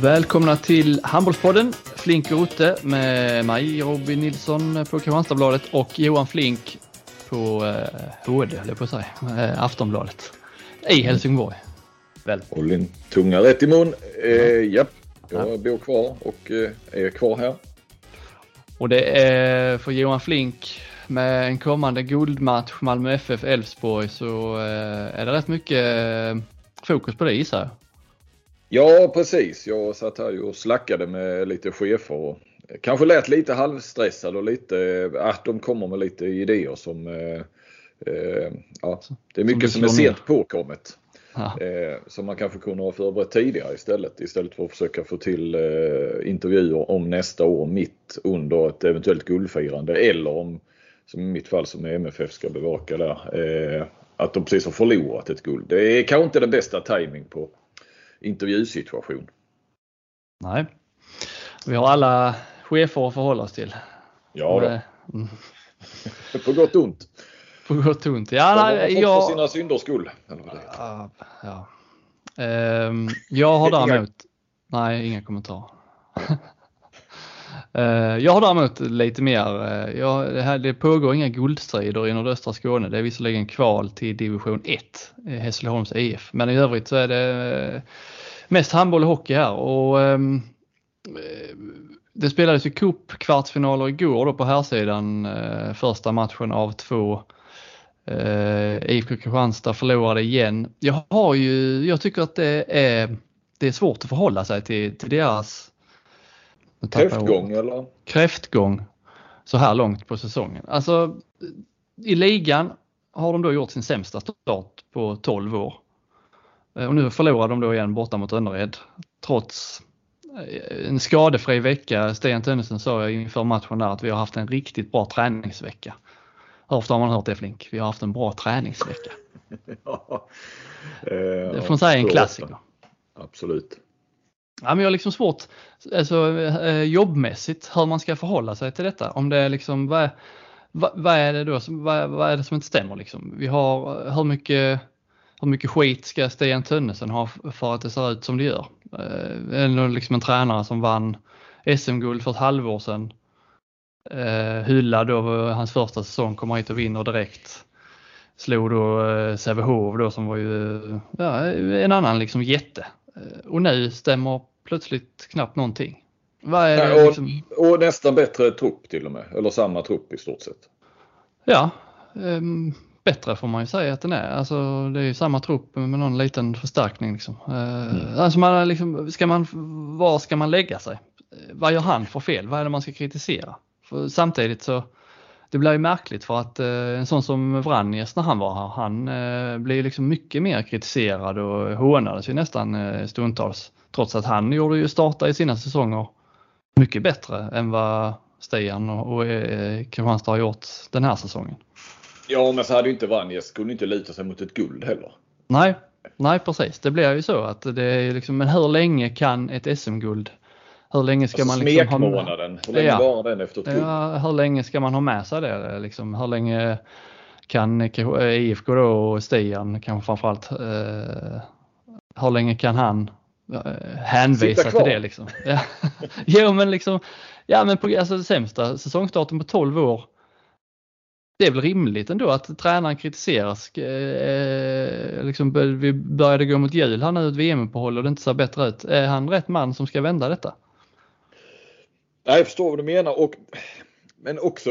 Välkomna till Handbollspodden Flink och Rotte med mig Robin Nilsson på Kristianstadsbladet och Johan Flink på eh, HD, höll jag på att säga, eh, Aftonbladet i Helsingborg. Väl. Håll din tunga rätt i mun. Eh, ja, jag bor kvar och eh, är kvar här. Och det är för Johan Flink med en kommande guldmatch Malmö FF-Elfsborg så eh, är det rätt mycket eh, fokus på det gissar jag. Ja, precis. Jag satt här och slackade med lite chefer och kanske lät lite halvstressad och lite att de kommer med lite idéer som eh, eh, ja, det är mycket som, som är sent påkommet. Ja. Eh, som man kanske kunde ha förberett tidigare istället. Istället för att försöka få till eh, intervjuer om nästa år mitt under ett eventuellt guldfirande eller om, som i mitt fall som MFF ska bevaka där, eh, att de precis har förlorat ett guld. Det är kanske inte den bästa timing på intervjusituation. Nej. Vi har alla chefer att förhålla oss till. Ja då. Mm. På gott och ont. På gott och ont. Ja, nej, jag... för sina synders skull. Ja, ja. Um, jag har däremot... Nej, inga kommentarer. Eh, jag har däremot lite mer, eh, ja, det, här, det pågår inga guldstrider i nordöstra Skåne. Det är visserligen kval till division 1, eh, Hässleholms IF. Men i övrigt så är det mest handboll och hockey här. Och, um, det spelades ju cup-kvartsfinaler igår då på här sidan första matchen av två Uh, IFK Kristianstad förlorade igen. Jag har ju, jag tycker att det är, det är svårt att förhålla sig till, till deras kräftgång eller? Kräftgång så här långt på säsongen. Alltså i ligan har de då gjort sin sämsta start på 12 år. Uh, och nu förlorar de då igen borta mot Önnered trots eh, en skadefri vecka. Sten Tönnesen sa inför matchen där att vi har haft en riktigt bra träningsvecka. Hur ofta har man hört det Flink? Vi har haft en bra träningsvecka. ja, eh, det får man säga är en klassiker. Absolut. Ja, men jag har liksom svårt, alltså, eh, jobbmässigt, hur man ska förhålla sig till detta. Om det är liksom, vad, vad, vad är det då som, vad, vad, är det som inte stämmer liksom? Vi har, eh, hur mycket, hur mycket skit ska Stian Tönnesen ha för att det ser ut som det gör? Eh, Eller liksom en tränare som vann SM-guld för ett halvår sedan eh, hyllad då hans första säsong, kommer hit och vinner direkt. Slog då eh, Sävehof då som var ju ja, en annan liksom jätte. Och nu stämmer plötsligt knappt någonting. Nej, och, liksom... och, nästan bättre trupp till och med, eller samma trupp i stort sett. Ja, eh, bättre får man ju säga att den är. Alltså, det är ju samma trupp med någon liten förstärkning. Liksom. Eh, mm. Alltså man liksom, ska man, var ska man lägga sig? Vad gör han för fel? Vad är det man ska kritisera? För samtidigt så det blir ju märkligt för att eh, en sån som Vranjes när han var här, han eh, blev liksom mycket mer kritiserad och hånades ju nästan eh, stundtals. Trots att han gjorde ju starta i sina säsonger mycket bättre än vad Stian och, och eh, Kristianstad har gjort den här säsongen. Ja, men så hade ju inte Vranjes skulle inte luta sig mot ett guld heller. Nej, nej precis. Det blir ju så att det är liksom, men hur länge kan ett SM-guld hur länge ska alltså, man liksom smekmånaden, hur länge ja, varar den efter ett ja, Hur länge ska man ha med sig det? Liksom, hur länge kan IFK då och Stian kanske framförallt, eh, hur länge kan han eh, hänvisa till det liksom? Ja. jo men liksom, ja men på, alltså sämsta säsongstarten på 12 år det är väl rimligt ändå att tränaren kritiseras. Eh, liksom, vi började gå mot jul här nu, ett VM-uppehåll och det inte ser bättre ut. Är han rätt man som ska vända detta? jag förstår vad du menar. Och, men också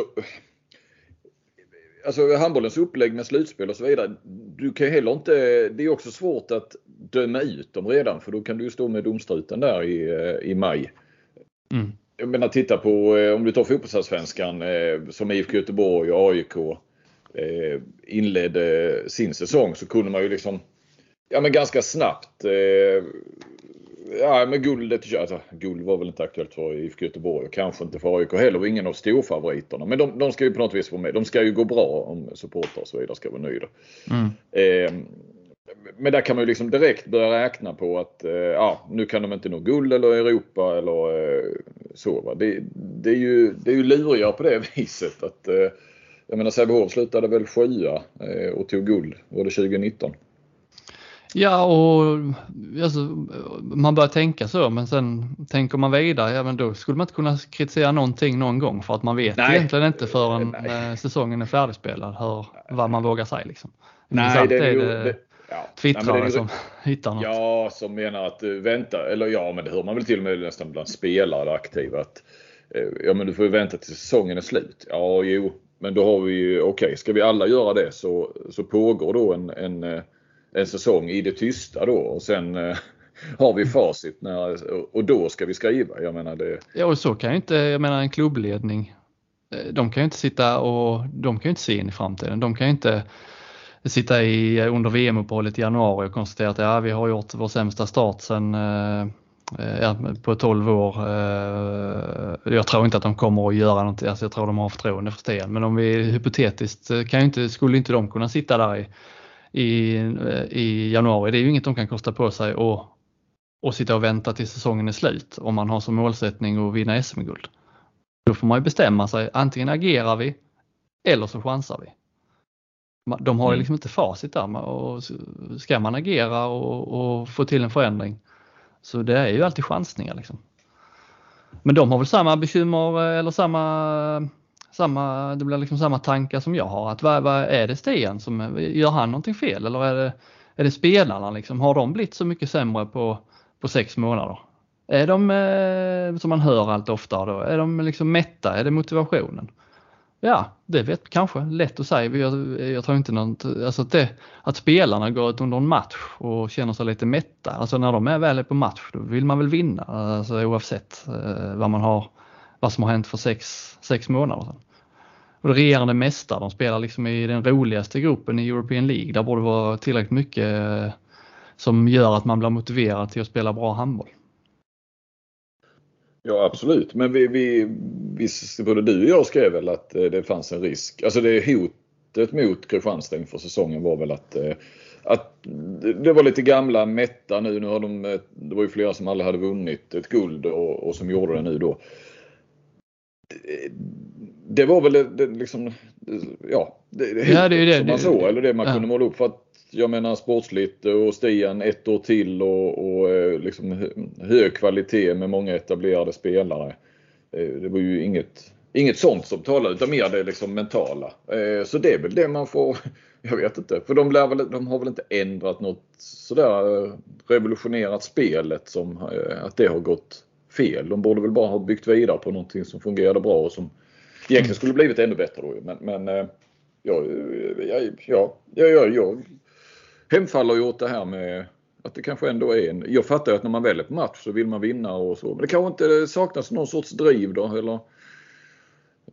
alltså handbollens upplägg med slutspel och så vidare. Du kan heller inte, det är också svårt att döma ut dem redan för då kan du stå med domstruten där i, i maj. Mm. Jag menar titta på eh, om du tar fotbollsallsvenskan eh, som IFK Göteborg och AIK eh, inledde sin säsong så kunde man ju liksom ja men ganska snabbt Ja, men guldet, alltså, guld var väl inte aktuellt för IFK Göteborg och kanske inte för AIK heller och ingen av storfavoriterna. Men de, de ska ju på något vis vara med. De ska ju gå bra om supportrar och så vidare ska vara nöjda. Mm. Eh, men där kan man ju liksom direkt börja räkna på att eh, ja, nu kan de inte nå guld eller Europa eller eh, så. Det, det, är ju, det är ju lurigare på det viset. att eh, Jag menar Sävehof slutade väl sjua eh, och tog guld. Var det 2019? Ja, och alltså, man börjar tänka så, men sen tänker man vidare, ja men då skulle man inte kunna kritisera någonting någon gång för att man vet Nej. egentligen inte förrän Nej. säsongen är färdigspelad hur, vad man vågar säga. Liksom. Nej, det är, det, det, ja. twittrare Nej, som hittar något. Ja, som menar att uh, vänta, eller ja, men det hör man väl till och med nästan bland spelare aktiva att ja, men du får ju vänta till säsongen är slut. Ja, jo, men då har vi ju, okej, okay, ska vi alla göra det så, så pågår då en, en, eh, en säsong i det tysta då och sen eh, har vi facit när, och då ska vi skriva. Jag menar det. Ja, och så kan ju inte, jag menar en klubbledning, eh, de kan ju inte sitta och de kan ju inte se in i framtiden. De kan ju inte sitta i, under VM-uppehållet i januari och konstatera att ja, vi har gjort vår sämsta start sen eh, ja, på 12 år. Jag tror inte att de kommer att göra någonting, alltså jag tror de har förtroende för Sten. Men om vi hypotetiskt kan ju inte, skulle inte de kunna sitta där i, i, i januari. Det är ju inget de kan kosta på sig och, och sitta och vänta till säsongen är slut om man har som målsättning att vinna SM-guld. Då får man ju bestämma sig, antingen agerar vi eller så chansar vi. De har mm. liksom inte facit där och ska man agera och, och, få till en förändring så det är ju alltid chansningar. Liksom. Men de har väl samma bekymmer eller samma, samma, det blir liksom samma tankar som jag har. Att vad, vad är det Stian som, gör han någonting fel eller är det, är det spelarna liksom? Har de blivit så mycket sämre på, på sex månader? Är de, eh, som man hör allt oftare då, är de liksom mätta? Är det motivationen? Ja, det vet kanske lätt att säga. Jag, jag tror inte något, alltså att, det, att spelarna går ut under en match och känner sig lite mätta. Alltså när de är väl på match då vill man väl vinna alltså oavsett eh, vad man har, vad som har hänt för sex, sex månader sedan. Och det regerande mästare, de spelar liksom i den roligaste gruppen i European League. Där borde det vara tillräckligt mycket eh, som gör att man blir motiverad till att spela bra handboll. Ja absolut, men vi, vi, vi, både du och jag skrev väl att eh, det fanns en risk. Alltså det hotet mot Kristianstad inför säsongen var väl att, eh, att det var lite gamla mätta nu. nu har de, det var ju flera som aldrig hade vunnit ett guld och, och som gjorde det nu då. Det var väl det, liksom, ja, det, ja, det är det som man såg eller det man ja. kunde måla upp. För att jag menar sportsligt och Stian ett år till och, och eh, liksom hög kvalitet med många etablerade spelare. Eh, det var ju inget, inget sånt som talade utan mer det liksom mentala. Eh, så det är väl det man får, jag vet inte, för de, väl, de har väl inte ändrat något sådär revolutionerat spelet som att det har gått fel. De borde väl bara ha byggt vidare på någonting som fungerade bra och som egentligen skulle det blivit ännu bättre då. Men, men ja, ja, ja, ja, jag hemfaller ju åt det här med att det kanske ändå är en... Jag fattar ju att när man väljer på match så vill man vinna och så. Men det kanske inte saknas någon sorts driv då eller?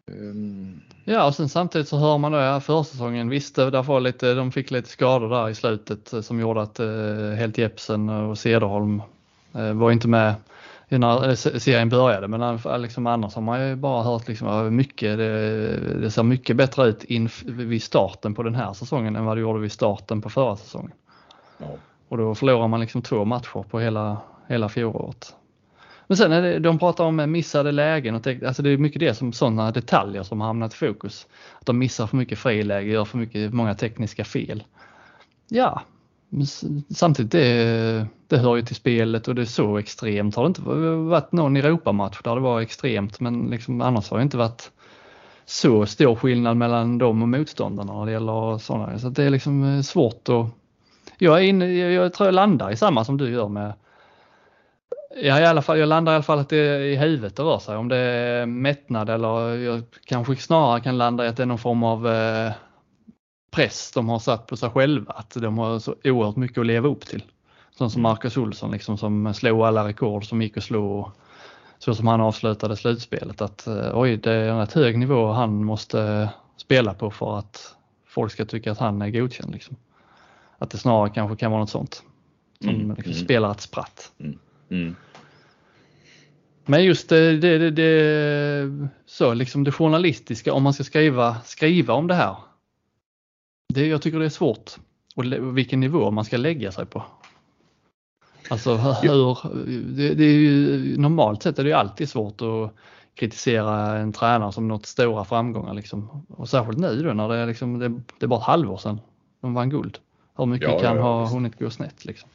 Um... Ja och sen samtidigt så hör man då ja, försäsongen visst där var lite, de fick lite skador där i slutet som gjorde att eh, Helt Jepsen och Cederholm eh, var inte med när serien började men liksom annars har man ju bara hört liksom mycket, det, det ser mycket bättre ut in, vid starten på den här säsongen än vad det gjorde vid starten på förra säsongen. Ja. Och då förlorar man liksom två matcher på hela, hela fjolåret. Men sen är det, de pratar om missade lägen och alltså det är mycket det som sådana detaljer som har hamnat i fokus. Att de missar för mycket friläge, gör för mycket, många tekniska fel. Ja, samtidigt det, det hör ju till spelet och det är så extremt. Har det inte varit någon Europamatch där det var extremt men liksom, annars har det inte varit så stor skillnad mellan dem och motståndarna när det gäller sådana. Så det är liksom eh, svårt att... Jag, är inne, jag tror jag landar i samma som du gör med Ja, i alla fall, jag landar i alla fall att det är i huvudet det rör sig om. Det är mättnad eller jag kanske snarare kan landa i att det är någon form av eh, press de har satt på sig själva, att de har så oerhört mycket att leva upp till. Sån som mm. Marcus Olsson liksom som slog alla rekord som gick att slå så som han avslutade slutspelet att eh, oj det är en rätt hög nivå han måste spela på för att folk ska tycka att han är godkänd. Liksom. Att det snarare kanske kan vara något sånt som mm. liksom mm. spelar ett spratt. Mm. Mm. Men just det, det, det, det, så liksom det journalistiska om man ska skriva, skriva om det här det, jag tycker det är svårt och vilken nivå man ska lägga sig på. Alltså hur, det, det är ju, normalt sett är det ju alltid svårt att kritisera en tränare som nått stora framgångar liksom. Och särskilt nu då när det är, liksom, det, det är bara ett halvår sedan de vann guld. Hur mycket ja, kan ja, ha hunnit gå snett liksom.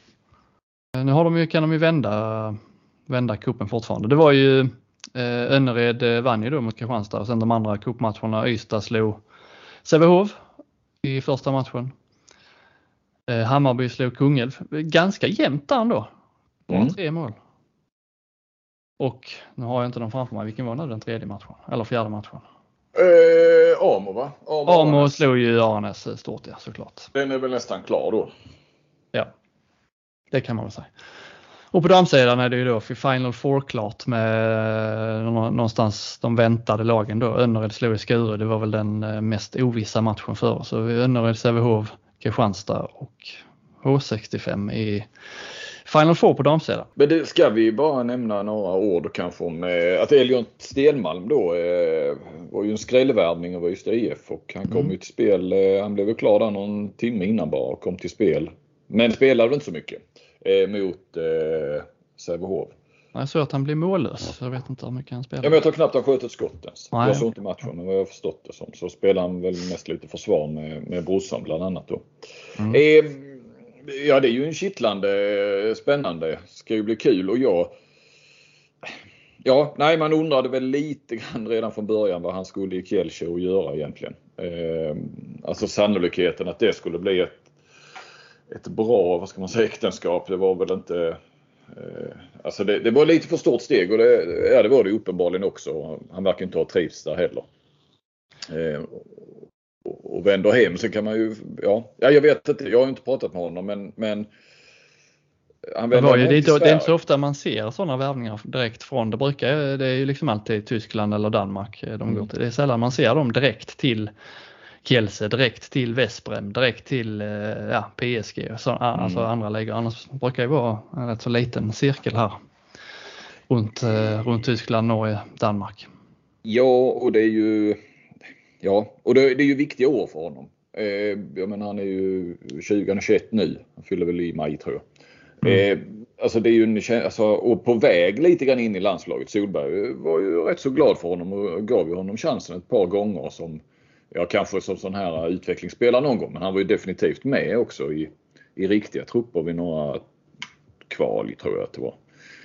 Nu har de ju, kan de ju vända, vända kuppen fortfarande. Det var ju eh, Önnered eh, vann ju då mot Kristianstad och sen de andra cupmatcherna Ystad slog Sävehof i första matchen. Eh, Hammarby slog Kungälv. Ganska jämnt där ändå. Bara mm. tre mål. Och nu har jag inte dem framför mig. Vilken var nu den tredje matchen? Eller fjärde matchen? Eh, Amo va? Amo, Amo slog ju Aranäs stort ja såklart. Den är väl nästan klar då? Ja, det kan man väl säga. Och på damsidan är det ju då för Final Four klart med någonstans de väntade lagen då. Önnered slog i Skure, det var väl den eh, mest ovissa matchen för oss. Önnered, Sävehof, Kristianstad och H65 i Final Four på damsidan. Men det ska vi bara nämna några ord kanske om eh, att Elliot Stenmalm då eh, var ju en skrällvärvning av Ystad IF och han kom mm. ju till spel. Eh, han blev väl klar där någon timme innan bara och kom till spel. Men spelade inte så mycket eh, mot eh, Sävehof. Jag såg att han blev mållös. Jag vet inte hur mycket han spelar. Ja, jag tror knappt han sköt ett skott ens. Nej. Jag såg inte matchen men vad jag har förstått det som så spelar han väl mest lite försvar med, med brorsan bland annat då. Mm. Eh, ja det är ju en kittlande spännande. Ska ju bli kul och jag Ja, nej man undrade väl lite grann redan från början vad han skulle i Kielce och göra egentligen. Eh, alltså sannolikheten att det skulle bli ett, ett bra, vad ska man säga, äktenskap. Det var väl inte Eh, alltså det, det, var lite för stort steg och det, ja, det var det uppenbarligen också. Han verkar inte ha trivts där heller. Eh, och, och vänder hem så kan man ju, ja, ja jag vet inte, jag har inte pratat med honom men, men han det, var ju, det, är, det är inte så ofta man ser sådana värvningar direkt från, det brukar det är ju liksom alltid Tyskland eller Danmark de mm. går till. Det är sällan man ser dem direkt till Kielse direkt till Vesprem, direkt till eh, ja, PSG och så, mm. alltså andra ligor. Annars brukar det vara en rätt så liten cirkel här runt, eh, runt Tyskland, Norge, Danmark. Ja, och det är ju Ja, och det, det är ju viktiga år för honom. Eh, jag menar han är ju 2021 nu. Han fyller väl i maj tror jag. Mm. Eh, alltså det är ju en, alltså, och på väg lite grann in i landslaget. Solberg var ju rätt så glad för honom och gav ju honom chansen ett par gånger som ja, kanske som sån här utvecklingsspelare någon gång. Men han var ju definitivt med också i, i riktiga trupper vid några kval tror jag att det var.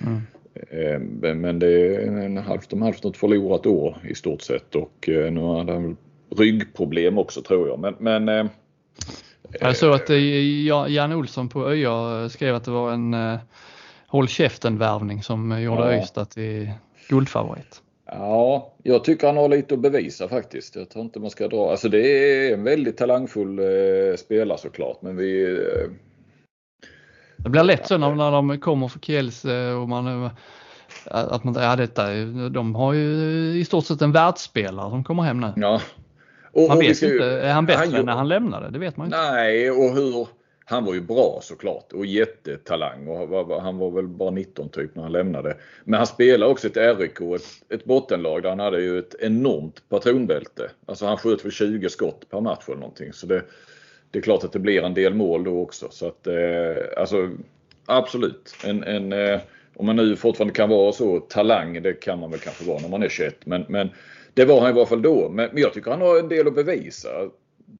Mm. Eh, men det är en halvt om halvt något förlorat år i stort sett och eh, nu har han ryggproblem också tror jag. Men, men eh, jag såg att Jan Olsson på ÖJA skrev att det var en håll käften värvning som gjorde ja. Öysta till guldfavorit. Ja, jag tycker han har lite att bevisa faktiskt. Jag tror inte man ska dra. Alltså det är en väldigt talangfull eh, spelare såklart men vi... Eh... Det blir lätt så när, när de kommer för Kielse och man eh, att man, ja detta, de har ju i stort sett en världsspelare som kommer hem nu. Ja. Och, man vet ju, inte, är han bättre han, än när han lämnade? Det vet man inte. Nej, och hur, han var ju bra såklart och jättetalang och han var väl bara 19 typ när han lämnade. Men han spelade också ett RIK, ett, ett bottenlag där han hade ju ett enormt patronbälte. Alltså han sköt väl 20 skott per match eller någonting. Så det, det är klart att det blir en del mål då också. Så att eh, alltså absolut. En, en, eh, om man nu fortfarande kan vara så talang, det kan man väl kanske vara när man är 21. Men, men det var han i varje fall då. Men, men jag tycker han har en del att bevisa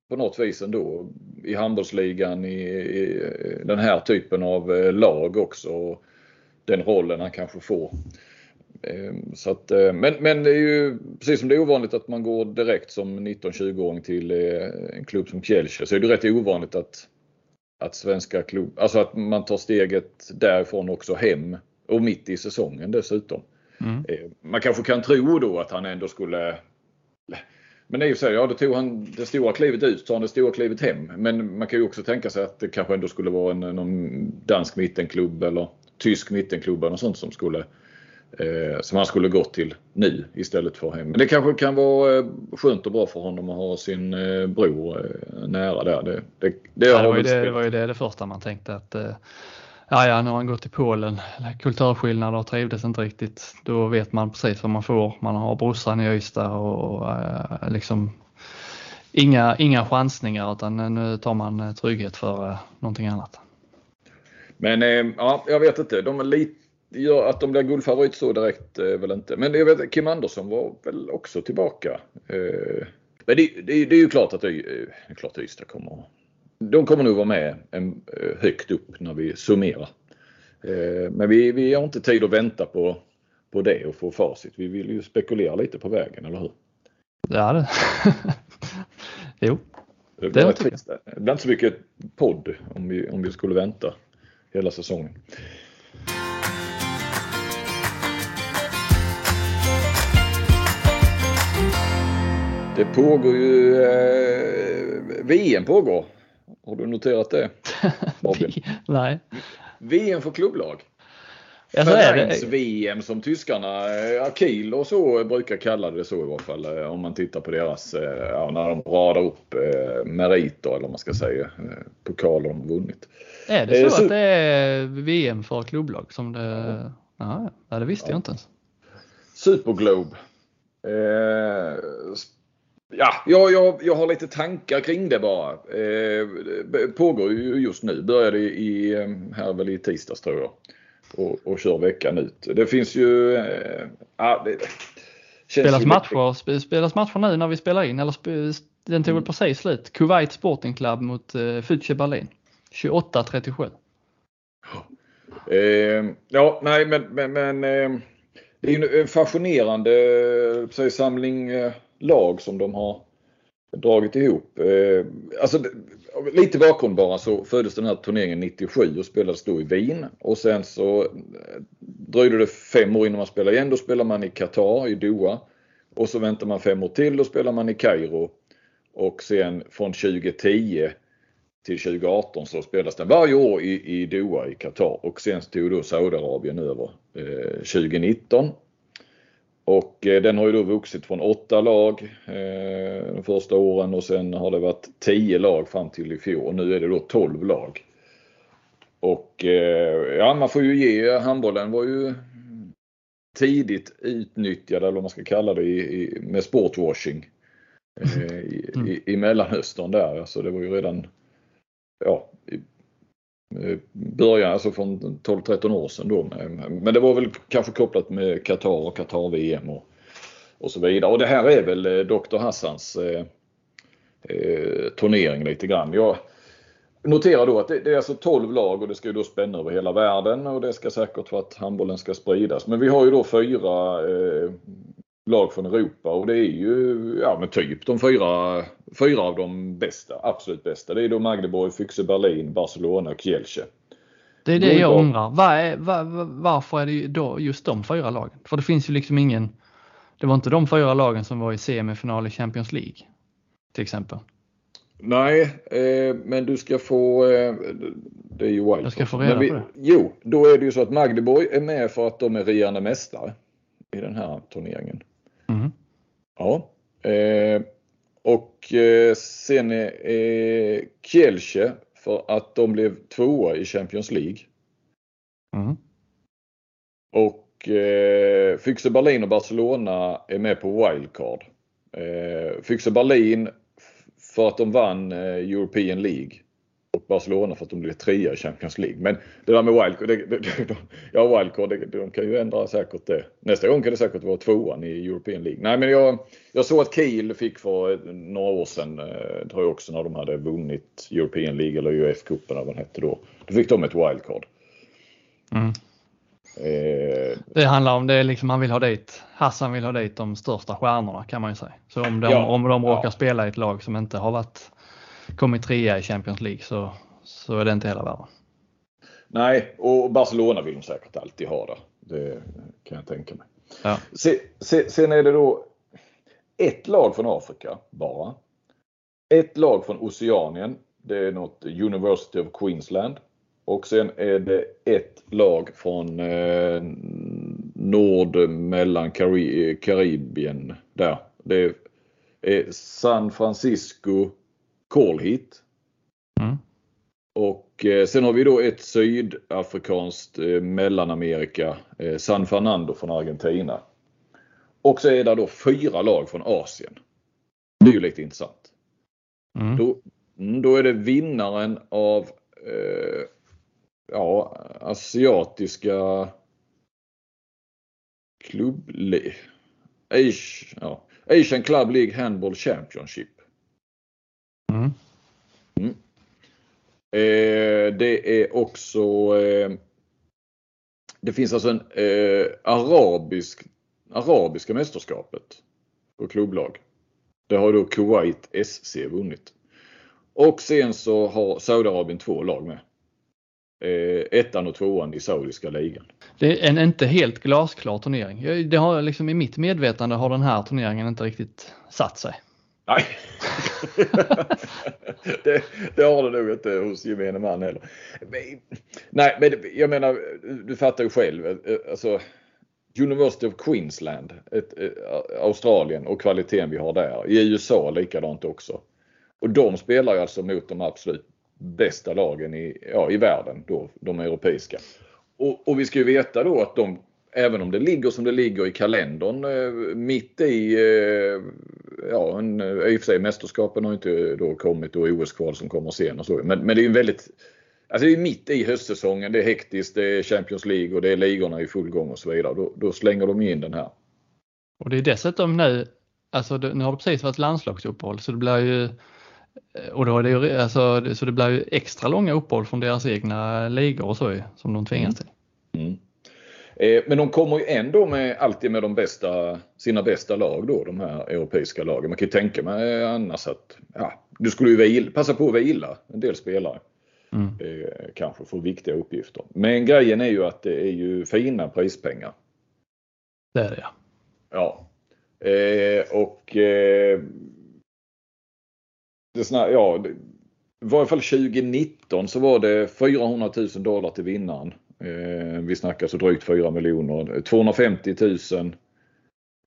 på något vis ändå i handbollsligan i, i den här typen av eh, lag också. Den rollen han kanske får. Ehm, så att, eh, men, men det är ju precis som det är ovanligt att man går direkt som 19-20-åring till eh, en klubb som Kielce så är det rätt ovanligt att, att svenska klubb, alltså att man tar steget därifrån också hem och mitt i säsongen dessutom. Mm. Ehm, man kanske kan tro då att han ändå skulle men det är ju så, ja då tog han det stora klivet ut, så han det stora klivet hem. Men man kan ju också tänka sig att det kanske ändå skulle vara en, någon dansk mittenklubb eller tysk mittenklubb eller något sånt som skulle eh, som han skulle gått till nu istället för hem. Men det kanske kan vara eh, skönt och bra för honom att ha sin eh, bror eh, nära där. Det, det, det, ja, det, var, ju det, det var ju det, det första man tänkte att eh, ja, ja, nu har han gått till Polen, kulturskillnader och trivdes inte riktigt. Då vet man precis vad man får. Man har brorsan i Ystad och äh, liksom inga, inga chansningar utan nu tar man eh, trygghet för eh, någonting annat. Men ja, jag vet inte. De är lite, gör att de blir guldfavorit så direkt eh, väl inte. Men jag vet, Kim Andersson var väl också tillbaka. men det, det, det, är ju klart att, det, är klart att Ystad kommer de kommer nog vara med en, högt upp när vi summerar. Men vi, vi har inte tid att vänta på, på det och få facit. Vi vill ju spekulera lite på vägen, eller hur? Ja, det. jo. Det, det, är trist. det blir inte så mycket podd om vi, om vi skulle vänta hela säsongen. Det pågår ju eh, VM pågår. Har du noterat det? Nej. VM för klubblag. Ja, så är det. VM som tyskarna, eh, Akil och så brukar kalla det så i alla fall. Eh, om man tittar på deras, eh, ja, när de radar upp meriter eller vad man ska säga, pokaler de vunnit. Är det så, så att det är VM för klubblag som det, ja, ja det visste ja. jag inte ens. Superglobe. Eh, ja, jag, jag, jag har lite tankar kring det bara. Eh, pågår ju just nu, började i, här väl i tisdags tror jag och, och kör veckan ut. Det finns ju... Eh, ja, det, spelas, matcher, spelas matcher nu när vi spelar in eller sp den tog väl mm. precis slut. Kuwait Sporting Club mot eh, Füche Berlin. 28-37. Eh, ja, nej men, men, men eh, det är en fascinerande eh, samling eh, lag som de har dragit ihop. Eh, alltså, lite bakgrund bara så föddes den här turneringen 97 och spelades då i Wien. Och sen så eh, dröjde det fem år innan man spelade igen. Då spelar man i Qatar, i Doha. Och så väntar man fem år till, då spelar man i Kairo. Och sen från 2010 till 2018 så spelas den varje år i, i Doha i Qatar. Och sen tog då Saudiarabien över eh, 2019. Och eh, den har ju då vuxit från åtta lag eh, de första åren och sen har det varit tio lag fram till i fjol och nu är det då tolv lag. Och eh, ja, man får ju ge handbollen var ju tidigt utnyttjad eller vad man ska kalla det i, i, med sportwashing i, mm. i, i Mellanöstern där. Alltså det var ju redan ja, Eh, början, alltså från 12-13 år sedan då. Men det var väl kanske kopplat med Qatar och Qatar-VM och, och så vidare. Och det här är väl eh, Dr. Hassans eh, eh, turnering lite grann. Jag noterar då att det, det, är alltså 12 lag och det ska ju då spänna över hela världen och det ska säkert för att handbollen ska spridas. Men vi har ju då fyra eh, lag från Europa och det är ju ja, men typ de fyra, fyra av de bästa, absolut bästa. Det är då Magdeburg, Füchse Berlin, Barcelona och Kielce. Det är det jag undrar. Var är, var, varför är det då just de fyra lagen? För det finns ju liksom ingen, det var inte de fyra lagen som var i semifinal i Champions League till exempel. Nej, eh, men du ska få, eh, det är ju wild. Jag ska få reda vi, på det. Jo, då är det ju så att Magdeburg är med för att de är regerande mästare i den här turneringen. Ja. Eh, och eh, sen är eh, Kielce för att de blev tvåa i Champions League. Mm. Och eh, Füchse Berlin och Barcelona är med på wildcard. Eh, Füchse Berlin för att de vann eh, European League Barcelona för att de blev trea i Champions League. Men det där med wildcard, det, det, de, ja wildcard, det, de kan ju ändra säkert det. Nästa gång kan det säkert vara tvåan i European League. Nej men jag, jag såg att Kiel fick för några år sedan, eh, tror jag också när de hade vunnit European League eller UF-cupen eller vad den hette då. Då fick de ett wildcard. Mm. Eh, det handlar om det liksom man vill ha dit, Hassan vill ha dit de största stjärnorna kan man ju säga. Så om de, ja, om de råkar ja. spela i ett lag som inte har varit kommit trea i Champions League så, så är det inte hela världen. Nej, och Barcelona vill de säkert alltid ha det. Det kan jag tänka mig. Ja. Sen, sen är det då ett lag från Afrika bara. Ett lag från Oceanien. Det är något University of Queensland. Och sen är det ett lag från eh, nord mellan Karibien där. Det är San Francisco, call hit. Mm. Och eh, sen har vi då ett sydafrikanskt eh, Mellanamerika, eh, San Fernando från Argentina. Och så är det då fyra lag från Asien. Det är ju lite intressant. Mm. Då, mm, då är det vinnaren av eh, ja, asiatiska klubb... Asian Club League Handball Championship. Mm. Mm. Eh, det är också eh, Det finns alltså en eh, arabisk, arabiska mästerskapet på klubblag. Det har då Kuwait SC vunnit. Och sen så har Saudiarabien två lag med. Eh, ettan och tvåan i saudiska ligan. Det är en inte helt glasklar turnering. Det har liksom i mitt medvetande har den här turneringen inte riktigt satt sig. Nej, det, det, har det nog inte hos gemene man heller. nej, men jag menar, du fattar ju själv. Alltså, University of Queensland, ett, ett, Australien och kvaliteten vi har där. I USA likadant också. Och de spelar ju alltså mot de absolut bästa lagen i, ja, i världen, då, de europeiska. Och, och vi ska ju veta då att de även om det ligger som det ligger i kalendern eh, mitt i, eh, ja en, eh, i och för sig mästerskapen har inte då kommit och OS-kval som kommer sen och så. Men, men det är ju väldigt, alltså det är mitt i höstsäsongen, det är hektiskt, det är Champions League och det är ligorna i full gång och så vidare. Då, då slänger de in den här. Och det är dessutom nu, alltså det, nu har det precis varit landslagsuppehåll så det blir ju och då är det ju, alltså, så det blir ju extra långa uppehåll från deras egna ligor och så som de tvingas till. Mm. Eh, men de kommer ju ändå med, alltid med de bästa, sina bästa lag då, de här europeiska lagen. Man kan ju tänka mig annars att ja, du skulle ju vila, passa på att vila en del spelare. Mm. Eh, kanske för viktiga uppgifter. Men grejen är ju att det är ju fina prispengar. Det är det ja. Ja. Eh, och eh, det såna, ja, i varje fall 2019 så var det 400 000 dollar till vinnaren. Eh, vi snackar så drygt 4 miljoner. 250 000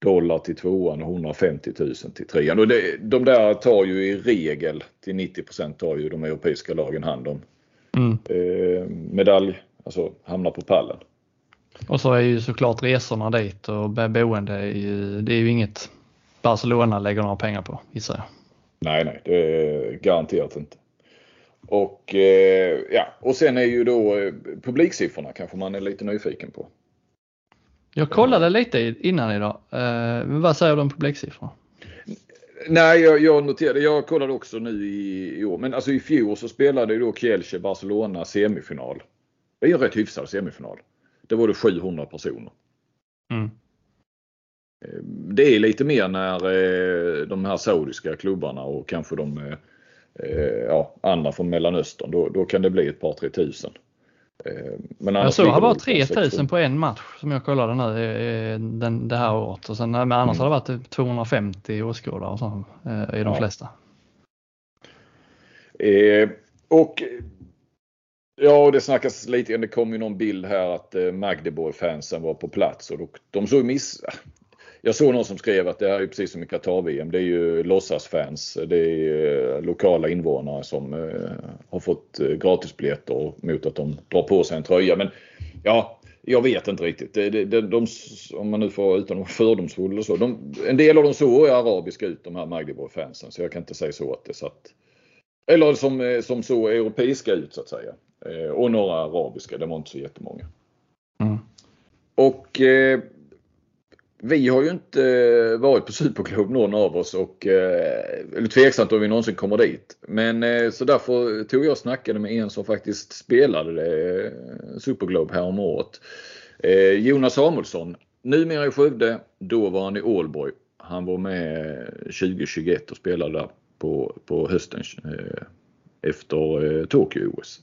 dollar till tvåan och 150 000 till trean. Och det, de där tar ju i regel till 90% tar ju de europeiska lagen hand om. Mm. Eh, medalj, alltså hamnar på pallen. Och så är ju såklart resorna dit och boende, är ju, det är ju inget Barcelona lägger några pengar på gissar jag. Nej, nej, det är garanterat inte. Och, eh, ja, och sen är ju då eh, publiksiffrorna kanske man är lite nyfiken på. Jag kollade lite innan idag. Eh, vad säger du om publiksiffrorna? Nej, jag, jag, noterade, jag kollade också nu i, i år, men alltså i fjol så spelade ju då Kielce Barcelona semifinal. Det är ju en rätt hyfsad semifinal. Det var det 700 personer. Mm. Det är lite mer när de här saudiska klubbarna och kanske de Eh, ja, andra från Mellanöstern. Då, då kan det bli ett par tre tusen. Eh, men jag såg det var 3000 på en match som jag kollade nu den, det här året. Och sen, men annars mm. har det varit 250 åskådare och så, eh, i de ja. flesta. Eh, och Ja, det snackas lite, det kom ju någon bild här att Magdeborg-fansen var på plats och de såg miss, jag såg någon som skrev att det här är precis som i Qatar-VM. Det är ju låtsasfans. Det är lokala invånare som eh, har fått eh, gratisbiljetter mot att de drar på sig en tröja. Men ja, jag vet inte riktigt. Det, det, de, om man nu får utan att vara fördomsfull och så. De, en del av dem såg arabiska ut de här Magdeburg-fansen. Så jag kan inte säga så att det satt. Eller som, eh, som så europeiska ut så att säga. Och några arabiska. Det var inte så jättemånga. Mm. Och vi har ju inte eh, varit på Superklubb någon av oss och eh, är tveksamt om vi någonsin kommer dit. Men eh, så därför tog jag och snackade med en som faktiskt spelade det, Superglobe här om året. Eh, Jonas Samuelsson, numera i Skövde, då var han i Ålborg. Han var med 2021 och spelade där på, på hösten efter Tokyo-OS.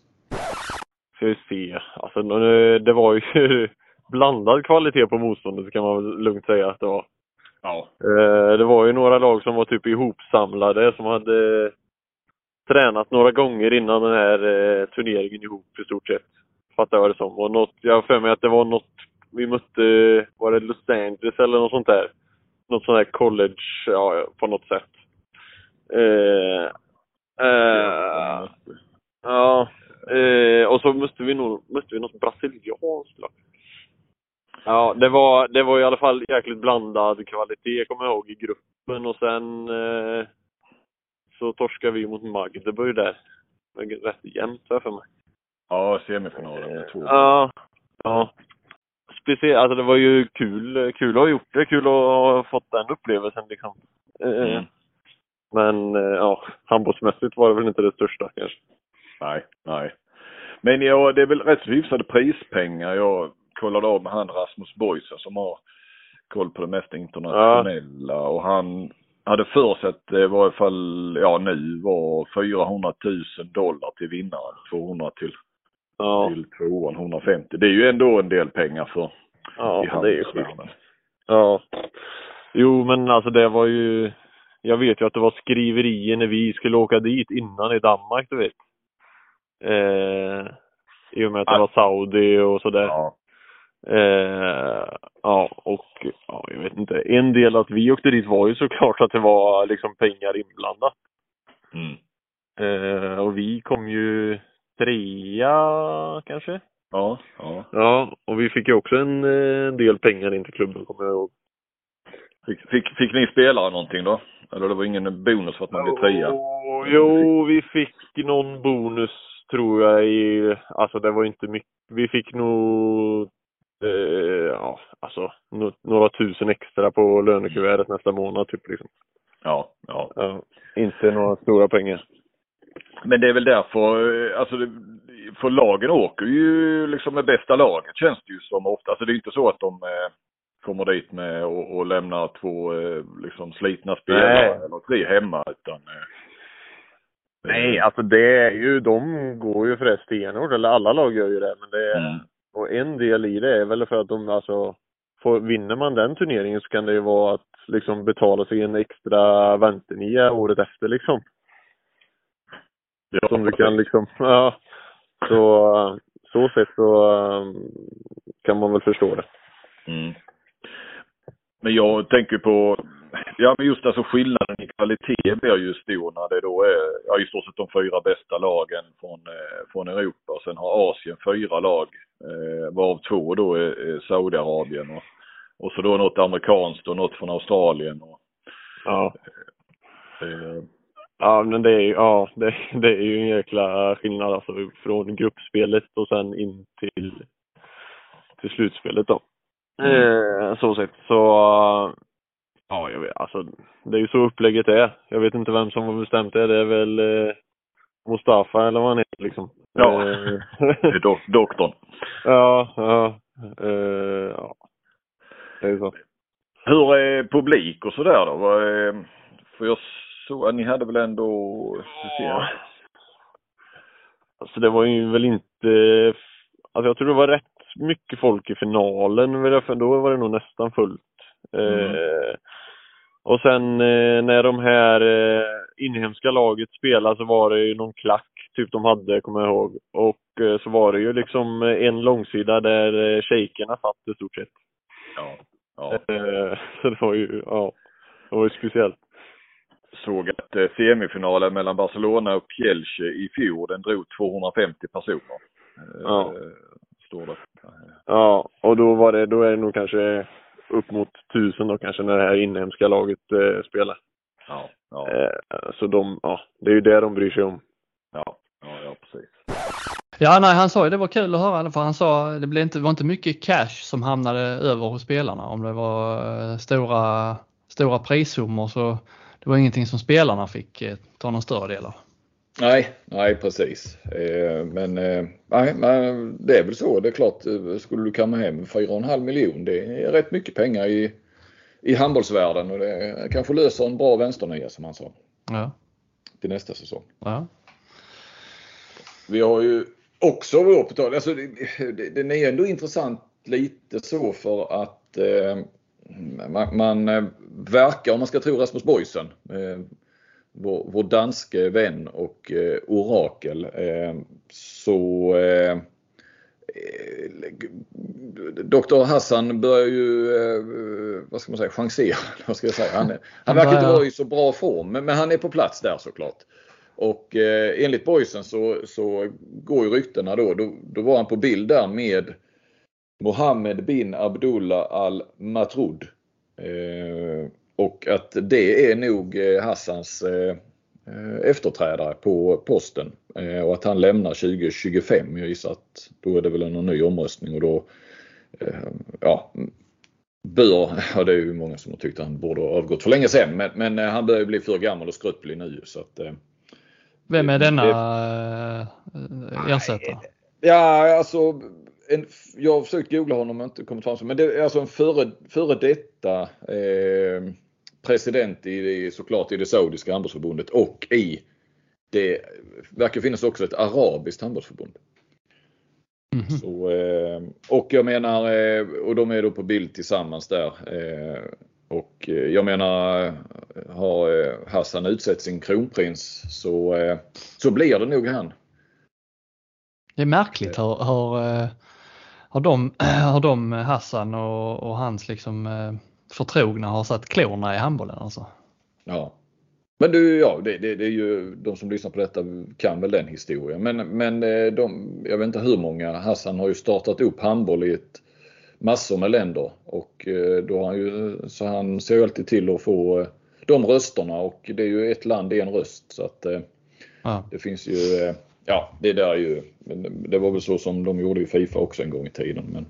Ska vi se. Alltså, det var ju blandad kvalitet på motståndet kan man väl lugnt säga att det var. Ja. Eh, det var ju några lag som var typ ihopsamlade som hade tränat några gånger innan den här eh, turneringen ihop i stort sett. Fattar jag det som. Och något, jag har för mig att det var något, vi mötte, var det Los Angeles eller något sånt där? Något sånt där college, ja på något sätt. Eh, eh, ja, eh, och så mötte vi nog, mötte vi något brasilianskt lag. Ja, det var, det var i alla fall jäkligt blandad kvalitet, kommer jag ihåg, i gruppen. Och sen eh, så torskade vi mot Magdeburg där. Rätt jämnt för mig. Ja, semifinalen med två. Ja. Ja. Speciellt, alltså det var ju kul, kul att ha gjort det. Kul att ha fått den upplevelsen liksom. Eh, mm. Men eh, ja, handbollsmässigt var det väl inte det största kanske. Nej, nej. Men ja, det är väl rätt så hyfsade prispengar. Jag kollade av med han Rasmus Boysen som har koll på det mesta internationella ja. och han hade för sig att det var i fall, ja nu var 400 000 dollar till vinnaren. 200 till, ja. till tvåan, 150. Det är ju ändå en del pengar för Ja, det är ju sjukt. Ja. Jo, men alltså det var ju, jag vet ju att det var skriverier när vi skulle åka dit innan i Danmark, du vet. Eh, I och med att det var Saudi och sådär. Ja. Eh, ja, och ja, jag vet inte. En del att vi åkte dit var ju såklart att det var liksom pengar inblandat. Mm. Eh, och vi kom ju trea kanske. Ja, ja. Ja, och vi fick ju också en, en del pengar in till klubben kommer jag ihåg. Fick, fick, fick ni spelare någonting då? Eller det var ingen bonus för att man blev trea? Oh, jo, vi fick någon bonus tror jag i, alltså det var inte mycket. Vi fick nog, eh, ja, alltså några tusen extra på lönekuvertet nästa månad typ liksom. Ja, ja. ja. Inte några stora pengar. Men det är väl därför, eh, alltså för lagen åker ju liksom med bästa laget känns det ju som ofta. Alltså det är inte så att de eh, kommer dit med och, och lämnar två eh, liksom slitna spelare Nej. eller tre hemma utan eh, Nej, alltså det är ju, de går ju för stenhårt, eller alla lag gör ju det, men det mm och en del i det är väl för att de alltså, får, vinner man den turneringen så kan det ju vara att liksom betala sig en extra väntenia året efter liksom. Ja. Som du kan liksom, ja. Så, så sett så ehm, kan man väl förstå det. Mm. Men jag tänker på, ja men just alltså skillnaden i kvalitet blir ju stor när det då är, ja i stort sett de fyra bästa lagen från, eh, från Europa. Sen har Asien fyra lag, eh, varav två då är, är Saudiarabien och, och så då något amerikanskt och något från Australien. Och, ja. Eh, Ja, men det är ju, ja, det, det är ju en jäkla skillnad alltså från gruppspelet och sen in till, till slutspelet då. Mm. Eh, så sett. Så, ja, jag vet, alltså, det är ju så upplägget är. Jag vet inte vem som har bestämt det. Det är väl eh, Mustafa eller vad han heter liksom. Ja, eh, det är do doktorn. Ja, ja. Eh, ja. Det är så. Hur är publik och sådär då? För jag så, ni hade väl ändå... Ja. Alltså det var ju väl inte... Alltså jag tror det var rätt mycket folk i finalen, då var det nog nästan fullt. Mm. Eh, och sen eh, när de här eh, inhemska laget spelade så var det ju någon klack typ de hade, kommer jag ihåg. Och eh, så var det ju liksom en långsida där eh, shejkerna satt i stort sett. Ja. ja. Eh, så det var ju, ja, det var ju speciellt såg att eh, semifinalen mellan Barcelona och Kielce i fjol, den drog 250 personer. Eh, ja. Står det. Ja, och då var det, då är det nog kanske upp mot tusen då kanske när det här inhemska laget eh, spelar. Ja, ja. Eh, så de, ja, det är ju det de bryr sig om. Ja, ja, ja precis. Ja, nej, han sa ju det var kul att höra för han sa det blev inte, var inte mycket cash som hamnade över hos spelarna. Om det var stora, stora prissummor så det var ingenting som spelarna fick eh, ta någon större del av. Nej, nej precis. Eh, men eh, nej, det är väl så. Det är klart, skulle du kamma hem 4,5 miljon, det är rätt mycket pengar i, i handbollsvärlden och det kanske löser en bra vänsternia som han sa. Ja. Till nästa säsong. Ja. Vi har ju också vår tal, alltså den är ändå intressant lite så för att eh, man, man eh, verkar, om man ska tro Rasmus Boysen, eh, vår, vår danske vän och eh, orakel, så Dr Hassan börjar ju, vad ska man säga, chansera. Vad ska jag säga? Han, han verkar inte vara i så bra form, men, men han är på plats där såklart. Och eh, enligt Boysen så, så går ju ryktena då, då, då var han på bild där med Mohammed bin Abdullah al Matrud. Eh, och att det är nog eh, Hassans eh, efterträdare på posten och att han lämnar 2025. Jag gissar att då är det väl en ny omröstning och då ja, bör, ja det är ju många som har tyckt att han borde ha avgått för länge sedan men, men han börjar bli för gammal och skröplig nu så att Vem är denna äh, ersättare? Ja, alltså en, jag har försökt googla honom men inte kommit fram Men det är alltså en före, före detta eh, president i, såklart i det saudiska handbollsförbundet och i det verkar finnas också ett arabiskt handbollsförbund. Mm -hmm. Så, eh, och jag menar, eh, och de är då på bild tillsammans där. Eh, och jag menar, har Hassan utsett sin kronprins så, så blir det nog han. Det är märkligt hur, hur, hur, de, hur de Hassan och, och hans liksom förtrogna har satt klorna i handbollen alltså. Ja. Men du, ja, det, det, det, är ju de som lyssnar på detta kan väl den historien. Men, men eh, de, jag vet inte hur många. Hassan har ju startat upp handboll i ett, massor med länder och eh, då har han ju, så han ser ju alltid till att få eh, de rösterna och det är ju ett land, en röst. Så att ja. det finns ju, ja det där är ju, det var väl så som de gjorde i Fifa också en gång i tiden. Men,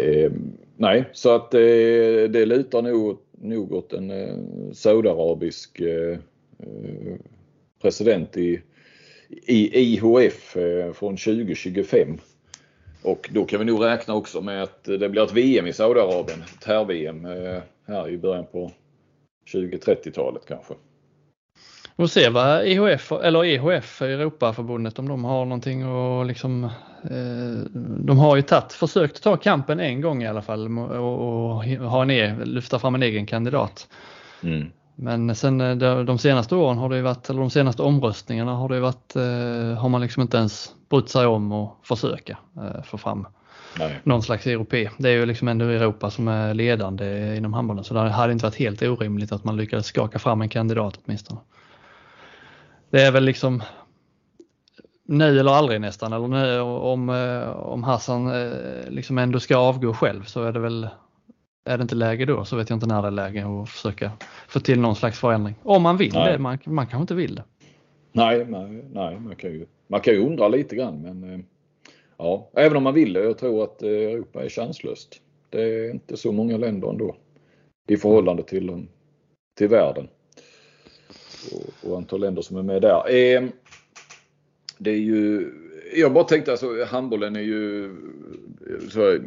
eh, nej, så att det, det lutar nog nog åt en eh, saudiarabisk eh, eh president i, i IHF eh, från 2025. Och då kan vi nog räkna också med att det blir ett VM i Saudiarabien, ett här-VM eh, här i början på 2030-talet kanske. Vi får se vad EHF, eller EHF, Europaförbundet, om de har någonting att... liksom de har ju tagit, försökt ta kampen en gång i alla fall och, och ha en e, lyfta fram en egen kandidat. Mm. Men sen eh, de senaste åren har det varit, eller de senaste omröstningarna har det varit, eh, har man liksom inte ens brytt sig om att försöka få fram Nej. någon slags europé. Det är ju liksom ändå Europa som är ledande inom handbollen så det hade inte varit helt orimligt att man lyckades skaka fram en kandidat åtminstone det är väl liksom nu eller aldrig nästan. Eller nu, om, eh, om Hassan eh, liksom ändå ska avgå själv så är det väl är det inte läge då så vet jag inte när det är läge att försöka få till någon slags förändring. Om man vill nej. det, man, man kanske inte vill det. Nej, nej, nej man, kan ju, man kan ju undra lite grann men eh, ja, även om man vill det. Jag tror att Europa är chanslöst. Det är inte så många länder ändå i förhållande till, till världen och, och antal länder som är med där. Det är ju, jag bara tänkte alltså handbollen är ju, så,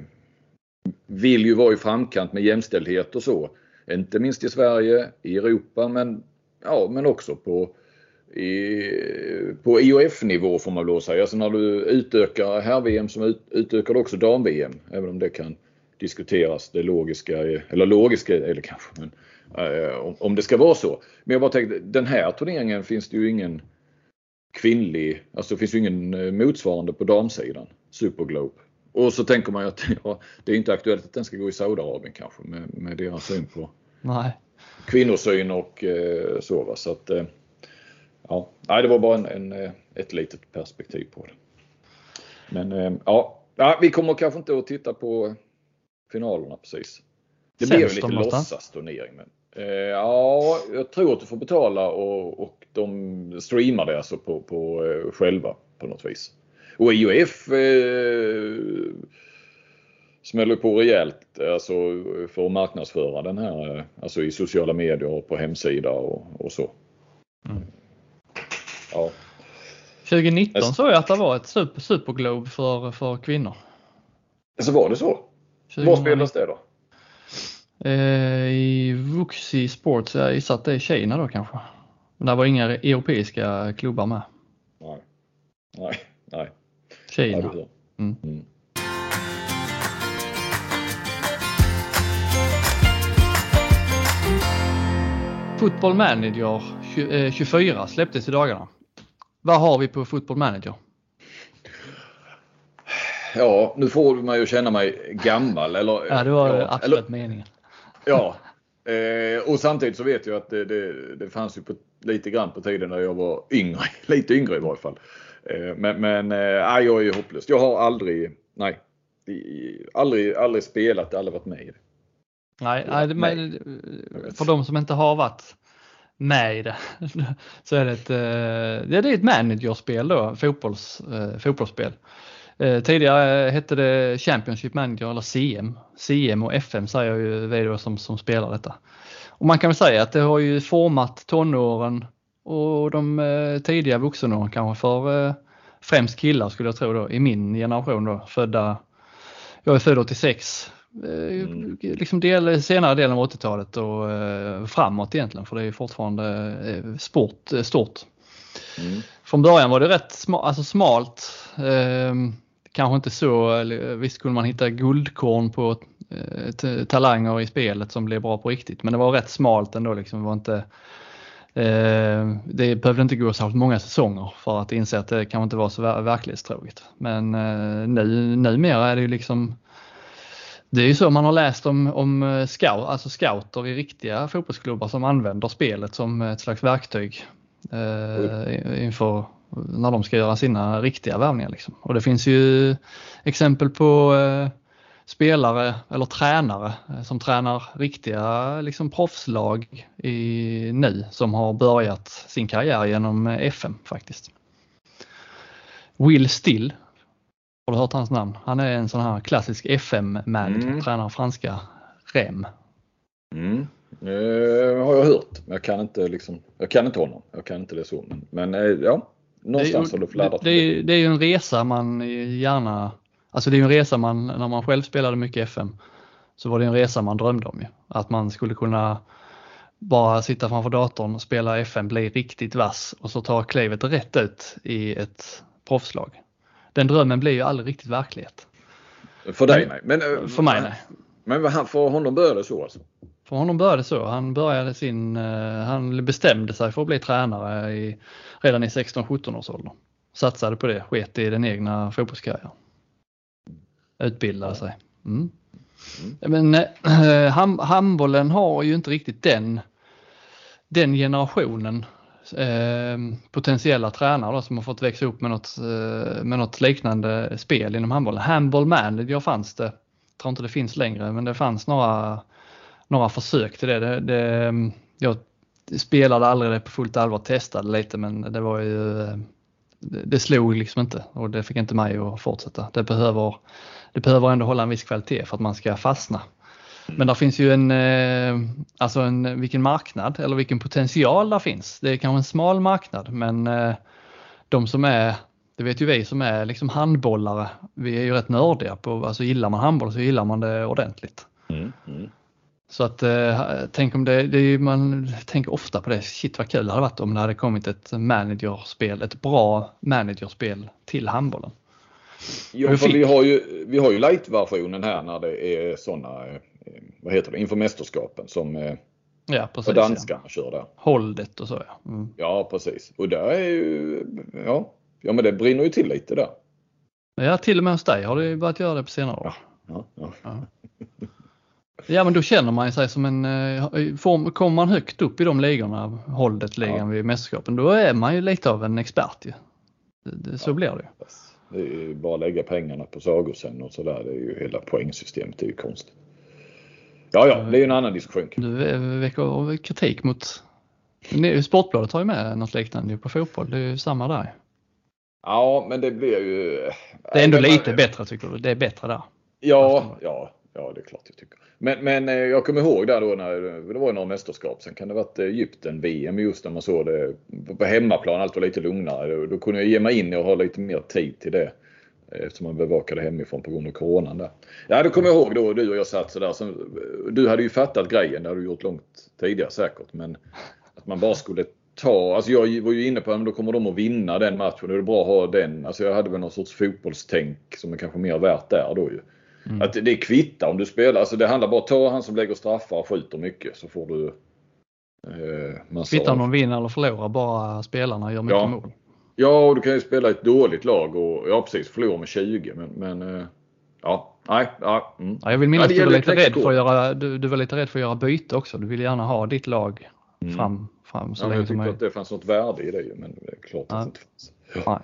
vill ju vara i framkant med jämställdhet och så. Inte minst i Sverige, i Europa men, ja, men också på, i, på IOF-nivå får man väl säga. Alltså när du utökar herr-VM så utökar du också dam-VM. Även om det kan diskuteras det logiska, eller logiska eller kanske, men Eh, om det ska vara så. Men jag bara tänkte, den här turneringen finns det ju ingen kvinnlig, alltså det finns ju ingen eh, motsvarande på damsidan. Superglobe. Och så tänker man ju att ja, det är inte aktuellt att den ska gå i Saudiarabien kanske med, med deras syn på Nej. kvinnosyn och eh, så. Va? så att, eh, ja, Nej, det var bara en, en, ett litet perspektiv på det. Men eh, ja, ja, vi kommer kanske inte att titta på finalerna precis. Det blir ju lite låtsasturnering. Men, eh, ja, jag tror att du får betala och, och de streamar det alltså på, på eh, själva på något vis. Och IOF eh, smäller på rejält alltså, för att marknadsföra den här alltså i sociala medier och på hemsida och, och så. Mm. Ja. 2019 såg jag att det var ett super, superglobe för, för kvinnor. Så var det så? 2019. Var spelas det då? Eh, I Vuxi Sports, jag gissar att det är Kina då kanske. Men det var inga europeiska klubbar med. Nej, nej, nej. Kina. Mm. Mm. Football Manager 24 eh, släpptes i dagarna. Vad har vi på Football Manager? Ja, nu får man ju känna mig gammal. Eller, ja, det var ja, absolut eller, meningen. Ja, eh, och samtidigt så vet jag att det, det, det fanns ju på, lite grann på tiden när jag var yngre. Lite yngre i varje fall. Eh, men men eh, jag är hopplös. Jag har aldrig, nej, aldrig, aldrig spelat, aldrig varit med i det. Nej, nej, men, för de som inte har varit med i det så är det ett, eh, det är ett managerspel då, fotbolls, eh, fotbollsspel. Eh, tidigare hette det Championship Manager eller CM. CM och FM säger ju vi som, som spelar detta. Och man kan väl säga att det har ju format tonåren och de eh, tidiga vuxenåren kanske för eh, främst killar skulle jag tro då i min generation då födda, jag är född 86, mm. liksom del, senare delen av 80-talet och eh, framåt egentligen för det är fortfarande eh, sport, eh, stort. Mm. Från början var det rätt sma, alltså smalt. Kanske inte så, visst kunde man hitta guldkorn på eh, talanger i spelet som blev bra på riktigt men det var rätt smalt ändå liksom. Det var inte Eh, det behövde inte gå så många säsonger för att inse att det kan inte vara så verklighetstroget. Men eh, nu, numera är det ju liksom det är ju så man har läst om, om scout, alltså scouter i riktiga fotbollsklubbar som använder spelet som ett slags verktyg eh, inför när de ska göra sina riktiga värvningar. Liksom. Och det finns ju exempel på eh, spelare eller tränare eh, som tränar riktiga liksom, proffslag i, nu som har börjat sin karriär genom eh, FM faktiskt. Will Still, har du hört hans namn? Han är en sån här klassisk FM-manager, mm. tränar franska REM. Mm. Eh, har jag hört, men jag kan inte liksom, jag kan inte honom. Jag kan inte det så. Men, men eh, ja, någonstans har du fladdat. Det, det, det är ju en resa man gärna Alltså det är en resa man, när man själv spelade mycket FM, så var det en resa man drömde om ju. Att man skulle kunna bara sitta framför datorn och spela FM, bli riktigt vass och så ta klivet rätt ut i ett proffslag. Den drömmen blir ju aldrig riktigt verklighet. För dig nej. Men, eh, för mig nej. Men för honom började det så alltså? För honom började så. Han började sin, eh, han bestämde sig för att bli tränare i, redan i 16-17 års ålder. Satsade på det, sket i den egna fotbollskarriären utbildade sig. Mm. Men ham handbollen har ju inte riktigt den, den generationen eh, potentiella tränare då, som har fått växa upp med något, eh, med något liknande spel inom handbollen. Handball manager fanns det, jag tror inte det finns längre, men det fanns några, några försök till det. det, det jag spelade aldrig det på fullt allvar, testade lite men det var ju eh, det slog liksom inte och det fick inte mig att fortsätta. Det behöver, det behöver ändå hålla en viss kvalitet för att man ska fastna. Men där finns ju en, eh, alltså en, vilken marknad eller vilken potential där finns. Det är kanske en smal marknad men eh, de som är, det vet ju vi som är liksom handbollare, vi är ju rätt nördiga på, alltså gillar man handboll så gillar man det ordentligt. Mm, mm. Så att eh, tänk om det, det är, man tänker ofta på det, shit vad kul det hade varit om det hade kommit ett managerspel, ett bra managerspel till handbollen. Ja, för vi har ju, vi har ju light-versionen här när det är sådana, eh, vad heter det, inför mästerskapen som eh, ja, precis, danskarna ja. kör där. Holdet och så ja. Mm. Ja precis. Och där är ju, ja, ja men det brinner ju till lite där. Ja till och med hos dig har det börjat göra det på senare år. Ja, ja, ja. Ja men då känner man sig som en, eh, form, kommer man högt upp i de ligorna, Holdet ligan ja. vid mästerskapen, då är man ju lite av en expert ju. Det, det, så ja. blir det ju. Det är ju bara att lägga pengarna på Sagosen och sådär. Det är ju hela poängsystemet. Det är ju konstigt. Ja, ja, det är ju en annan diskussion. Du väcker kritik mot... Sportbladet har ju med något liknande på fotboll. Det är ju samma där. Ja, men det blir ju... Det är ändå lite bättre tycker du? Det är bättre där? Ja, ja, ja det är klart jag tycker. Men, men eh, jag kommer ihåg där då när eh, det var några mästerskap. Sen kan det ha varit eh, Egypten, VM just när man såg det på hemmaplan. Allt var lite lugnare. Då kunde jag ge mig in och ha lite mer tid till det. Eftersom man bevakade hemifrån på grund av coronan där. Ja, då kommer jag ihåg då du och jag satt sådär. Så, du hade ju fattat grejen. Det hade du gjort långt tidigare säkert. Men att man bara skulle ta, alltså jag var ju inne på att då kommer de att vinna den matchen. Då är det bra att ha den. Alltså jag hade väl någon sorts fotbollstänk som är kanske mer värt där då ju. Mm. Att det kvittar om du spelar. Alltså det handlar bara om att ta han som lägger straffar och skjuter mycket så får du eh, Kvittar om de vinner eller förlorar bara spelarna gör mycket ja. mål. Ja, och du kan ju spela ett dåligt lag och ja precis förlora med 20 men, men eh, ja, nej, ja, mm. ja. Jag vill minnas att du var, lite rädd för att göra, du, du var lite rädd för att göra byte också. Du vill gärna ha ditt lag mm. fram, fram så ja, länge jag som möjligt. att det fanns något värde i det men det är klart att det inte fanns.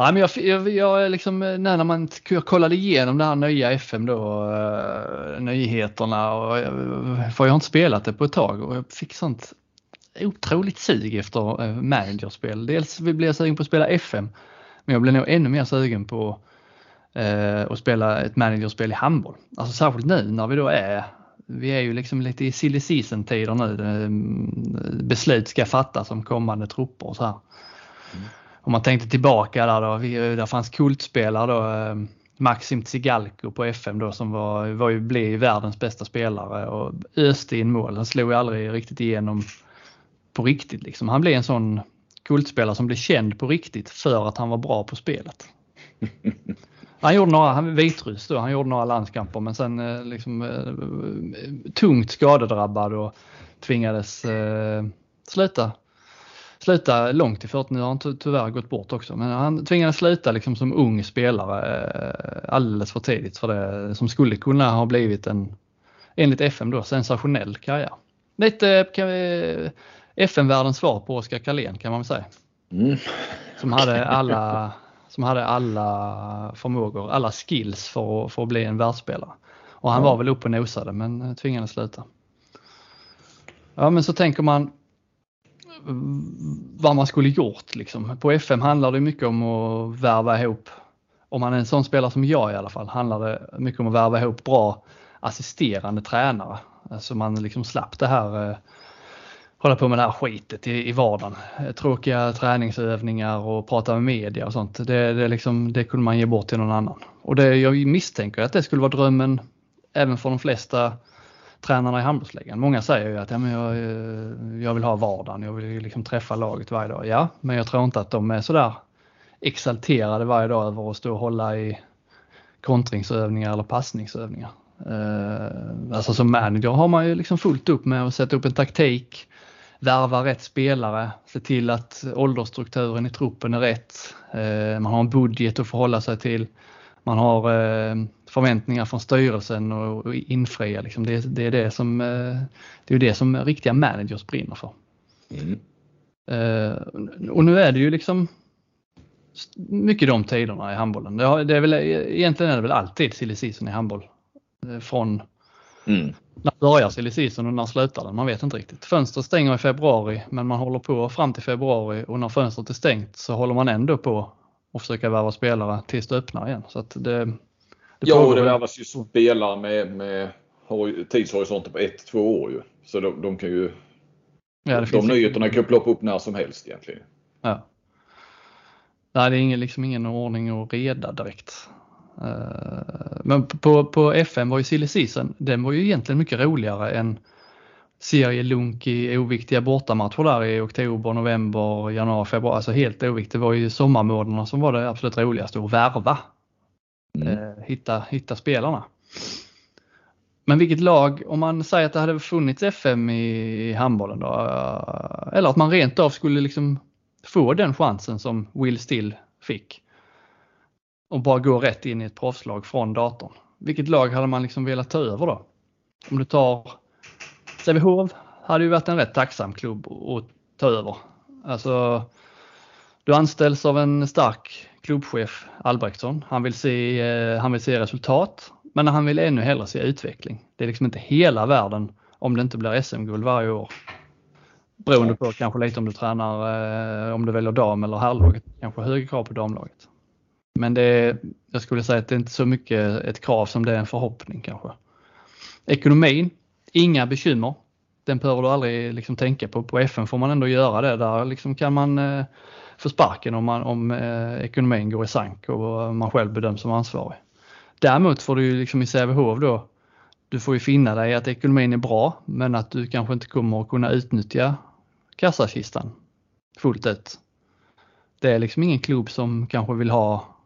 Ja. Men jag, jag, jag liksom, eh, när man kollade igenom det här nya FM då, uh, nyheterna och eh, för jag har inte spelat det på ett tag och jag fick sånt otroligt sug efter uh, managerspel. Dels blev jag sugen på att spela FM men jag blev nog ännu mer sugen på uh, att spela ett managerspel i handboll. Alltså särskilt nu när vi då är vi är ju liksom lite i silly season tider nu. Beslut ska fattas om kommande trupper och så här. Mm. Om man tänkte tillbaka där då, där fanns kultspelare då. Eh, Maxim Tsigalko på FM då som var, var ju, blev världens bästa spelare och öste in mål. Han slog ju aldrig riktigt igenom på riktigt. Liksom. Han blev en sån kultspelare som blev känd på riktigt för att han var bra på spelet. Han gjorde några, han Vitryss då, han gjorde några landskamper men sen eh, liksom eh, tungt skadedrabbad och tvingades eh, sluta sluta långt i 40, nu har han tyvärr gått bort också, men han tvingades sluta liksom som ung spelare eh, alldeles för tidigt för det som skulle kunna ha blivit en, enligt FM då, sensationell karriär. Lite kan vi, FM-världens svar på Oskar Karlén kan man väl säga. Mm. Som hade alla som hade alla förmågor, alla skills för, för att bli en världsspelare. Och han var väl uppe och nosade men tvingades sluta. Ja men så tänker man vad man skulle gjort liksom. På FM handlar det mycket om att värva ihop, om man är en sån spelare som jag i alla fall, handlar det mycket om att värva ihop bra assisterande tränare. Alltså man liksom slapp det här eh, hålla på med det här skitet i, i vardagen. Tråkiga träningsövningar och prata med media och sånt. Det, det, liksom, det kunde man ge bort till någon annan. Och det, jag misstänker att det skulle vara drömmen även för de flesta tränarna i handbollsligan. Många säger ju att ja, men jag, eh, jag vill ha vardagen, jag vill liksom träffa laget varje dag. Ja, men jag tror inte att de är sådär exalterade varje dag över att stå och hålla i kontringsövningar eller passningsövningar. Uh, alltså som manager har man ju liksom fullt upp med att sätta upp en taktik, värva rätt spelare, se till att åldersstrukturen i truppen är rätt. Uh, man har en budget att förhålla sig till. Man har uh, förväntningar från styrelsen och, infria. Liksom. Det, det, är det som, eh, det är det som riktiga managers brinner för. Mm. Eh, och nu är det ju liksom mycket de tiderna i handbollen. Det är väl, egentligen är det väl alltid silly season i handboll. Eh, från mm. när börjar silly season och när slutar den? Man vet inte riktigt. Fönstret stänger i februari men man håller på fram till februari och när fönstret är stängt så håller man ändå på och försöka värva spelare tills det öppnar igen. Så att det, det ja, och det värvas ju spelare med, med tidshorisonter på ett, två år ju. Så de, de kan ju... Ja, de nyheterna kan ploppa upp när som helst egentligen. Ja. Nej, det är ingen, liksom ingen ordning och reda direkt. Uh, men på, på FM var ju silly season, den var ju egentligen mycket roligare än serielunk i oviktiga bortamatcher där i oktober, november, januari, februari. Alltså helt oviktigt. Det var ju sommarmånaderna som var det absolut roligaste att värva mm. eh, hitta, hitta spelarna. Men vilket lag, om man säger att det hade funnits FM i, i handbollen då, eh, eller att man rent av skulle liksom få den chansen som Will Still fick och bara gå rätt in i ett proffslag från datorn. Vilket lag hade man liksom velat ta över då? Om du tar Sävehof hade ju varit en rätt tacksam klubb att ta över. Alltså, du anställs av en stark klubbchef Albrektsson. Han vill se, eh, han vill se resultat, men han vill ännu hellre se utveckling. Det är liksom inte hela världen om det inte blir SM-guld varje år. Beroende på kanske lite om du tränar, eh, om du väljer dam eller herrlaget, kanske högre krav på damlaget. Men det är, jag skulle säga att det är inte så mycket ett krav som det är en förhoppning kanske. Ekonomin, inga bekymmer. Den behöver du aldrig liksom tänka på. På FN får man ändå göra det. Där liksom kan man eh, få sparken om, man, om eh, ekonomin går i sank och eh, man själv bedöms som ansvarig. Däremot får du ju liksom i Sävehof då, du får ju finna dig i att ekonomin är bra men att du kanske inte kommer att kunna utnyttja kassakistan fullt ut. Det är liksom ingen klubb som kanske vill ha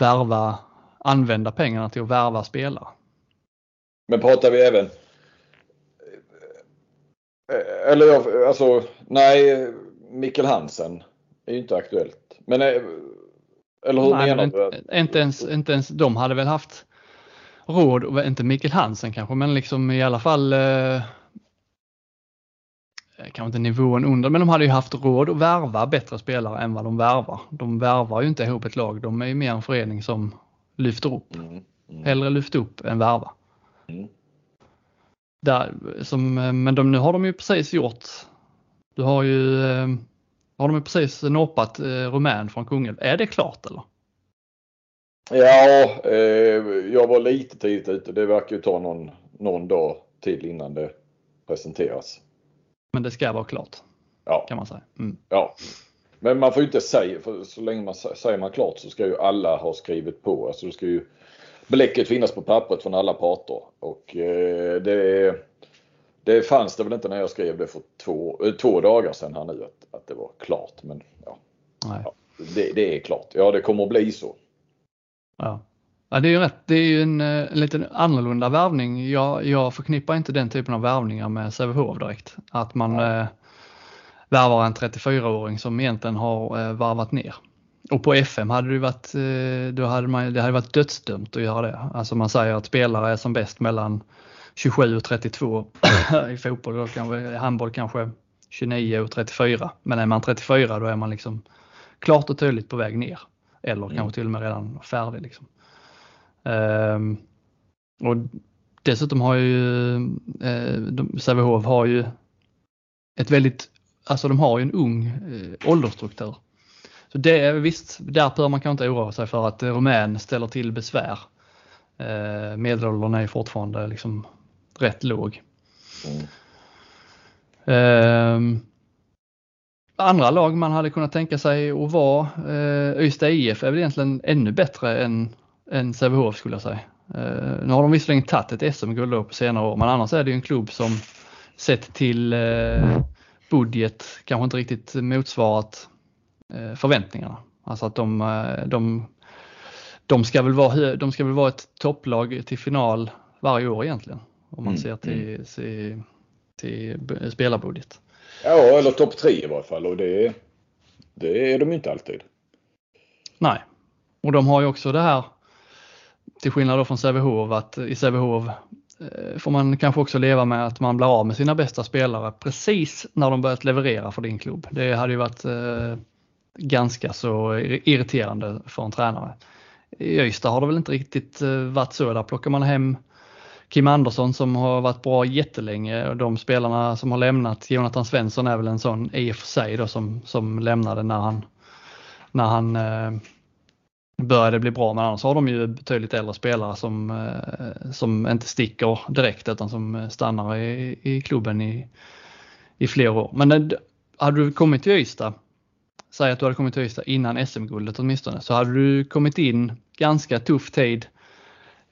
värva, använda pengarna till att värva spelare. Men pratar vi även eller jag, alltså nej, Mikkel Hansen är ju inte aktuellt. Men eh, eller hur Nej, menar du? Inte ens, inte ens de hade väl haft råd, inte Mikkel Hansen kanske, men liksom i alla fall eh, kanske inte nivån under, men de hade ju haft råd att värva bättre spelare än vad de värvar. De värvar ju inte ihop ett lag, de är ju mer en förening som lyfter upp. Mm. Mm. Hellre lyfta upp än värva. Mm. Där, som, eh, men de, nu har de ju precis gjort, du har ju eh, har de precis norpat eh, Rumän från Kungälv. Är det klart eller? Ja, eh, jag var lite tidigt ute. Det verkar ju ta någon, någon dag till innan det presenteras. Men det ska vara klart. Ja. Kan man säga. Mm. Ja. Men man får ju inte säga, för så länge man säger man klart så ska ju alla ha skrivit på. Alltså det ska ju bläcket finnas på pappret från alla parter. Och eh, det, det fanns det väl inte när jag skrev det för två, eh, två dagar sedan här nu att, att det var klart. Men ja, ja det, det, är klart. Ja, det kommer att bli så. Ja. Ja, det är ju rätt. Det är ju en, en eh, lite annorlunda värvning. Jag, jag förknippar inte den typen av värvningar med Sävehof direkt. Att man ja. eh, värvar en 34-åring som egentligen har eh, varvat ner. Och på FM hade det varit, eh, då hade man, det hade varit dödsdömt att göra det. Alltså man säger att spelare är som bäst mellan 27 och 32 i fotboll, i handboll kanske 29 och 34. Men är man 34 då är man liksom klart och tydligt på väg ner. Eller mm. kanske till och med redan färdig. Liksom. Um, och dessutom har ju eh, Sävehof har ju ett väldigt, alltså de har ju en ung eh, åldersstruktur. Så det är visst, där bör man kanske inte oroa sig för att Rumän ställer till besvär. Eh, medelåldern är fortfarande liksom rätt låg. Mm. Eh, andra lag man hade kunnat tänka sig att vara, eh, Ystad IF är väl egentligen ännu bättre än, än Sävehof skulle jag säga. Eh, nu har de visserligen tagit ett SM-guld på senare år men annars är det ju en klubb som sett till eh, budget kanske inte riktigt motsvarat förväntningarna. Alltså att de, eh, de, de, ska väl vara, de ska väl vara ett topplag till final varje år egentligen. Om man mm. ser till, mm. till, till spelarbudget. Ja, eller topp tre i varje fall och det, det är de inte alltid. Nej, och de har ju också det här till skillnad då från Sävehof att i Sävehof eh, får man kanske också leva med att man blir av med sina bästa spelare precis när de börjat leverera för din klubb. Det hade ju varit ganska så irriterande för en tränare. I Öysta har det väl inte riktigt eh, varit så. Där plockar man hem Kim Andersson som har varit bra jättelänge och de spelarna som har lämnat, Jonathan Svensson är väl en sån i och för sig då som, som lämnade när han, när han eh, började bli bra. Men annars har de ju betydligt äldre spelare som, eh, som inte sticker direkt utan som stannar i, i klubben i, i flera år. Men eh, hade du kommit till Ystad säg att du hade kommit till Ystad innan SM-guldet åtminstone, så hade du kommit in ganska tuff tid,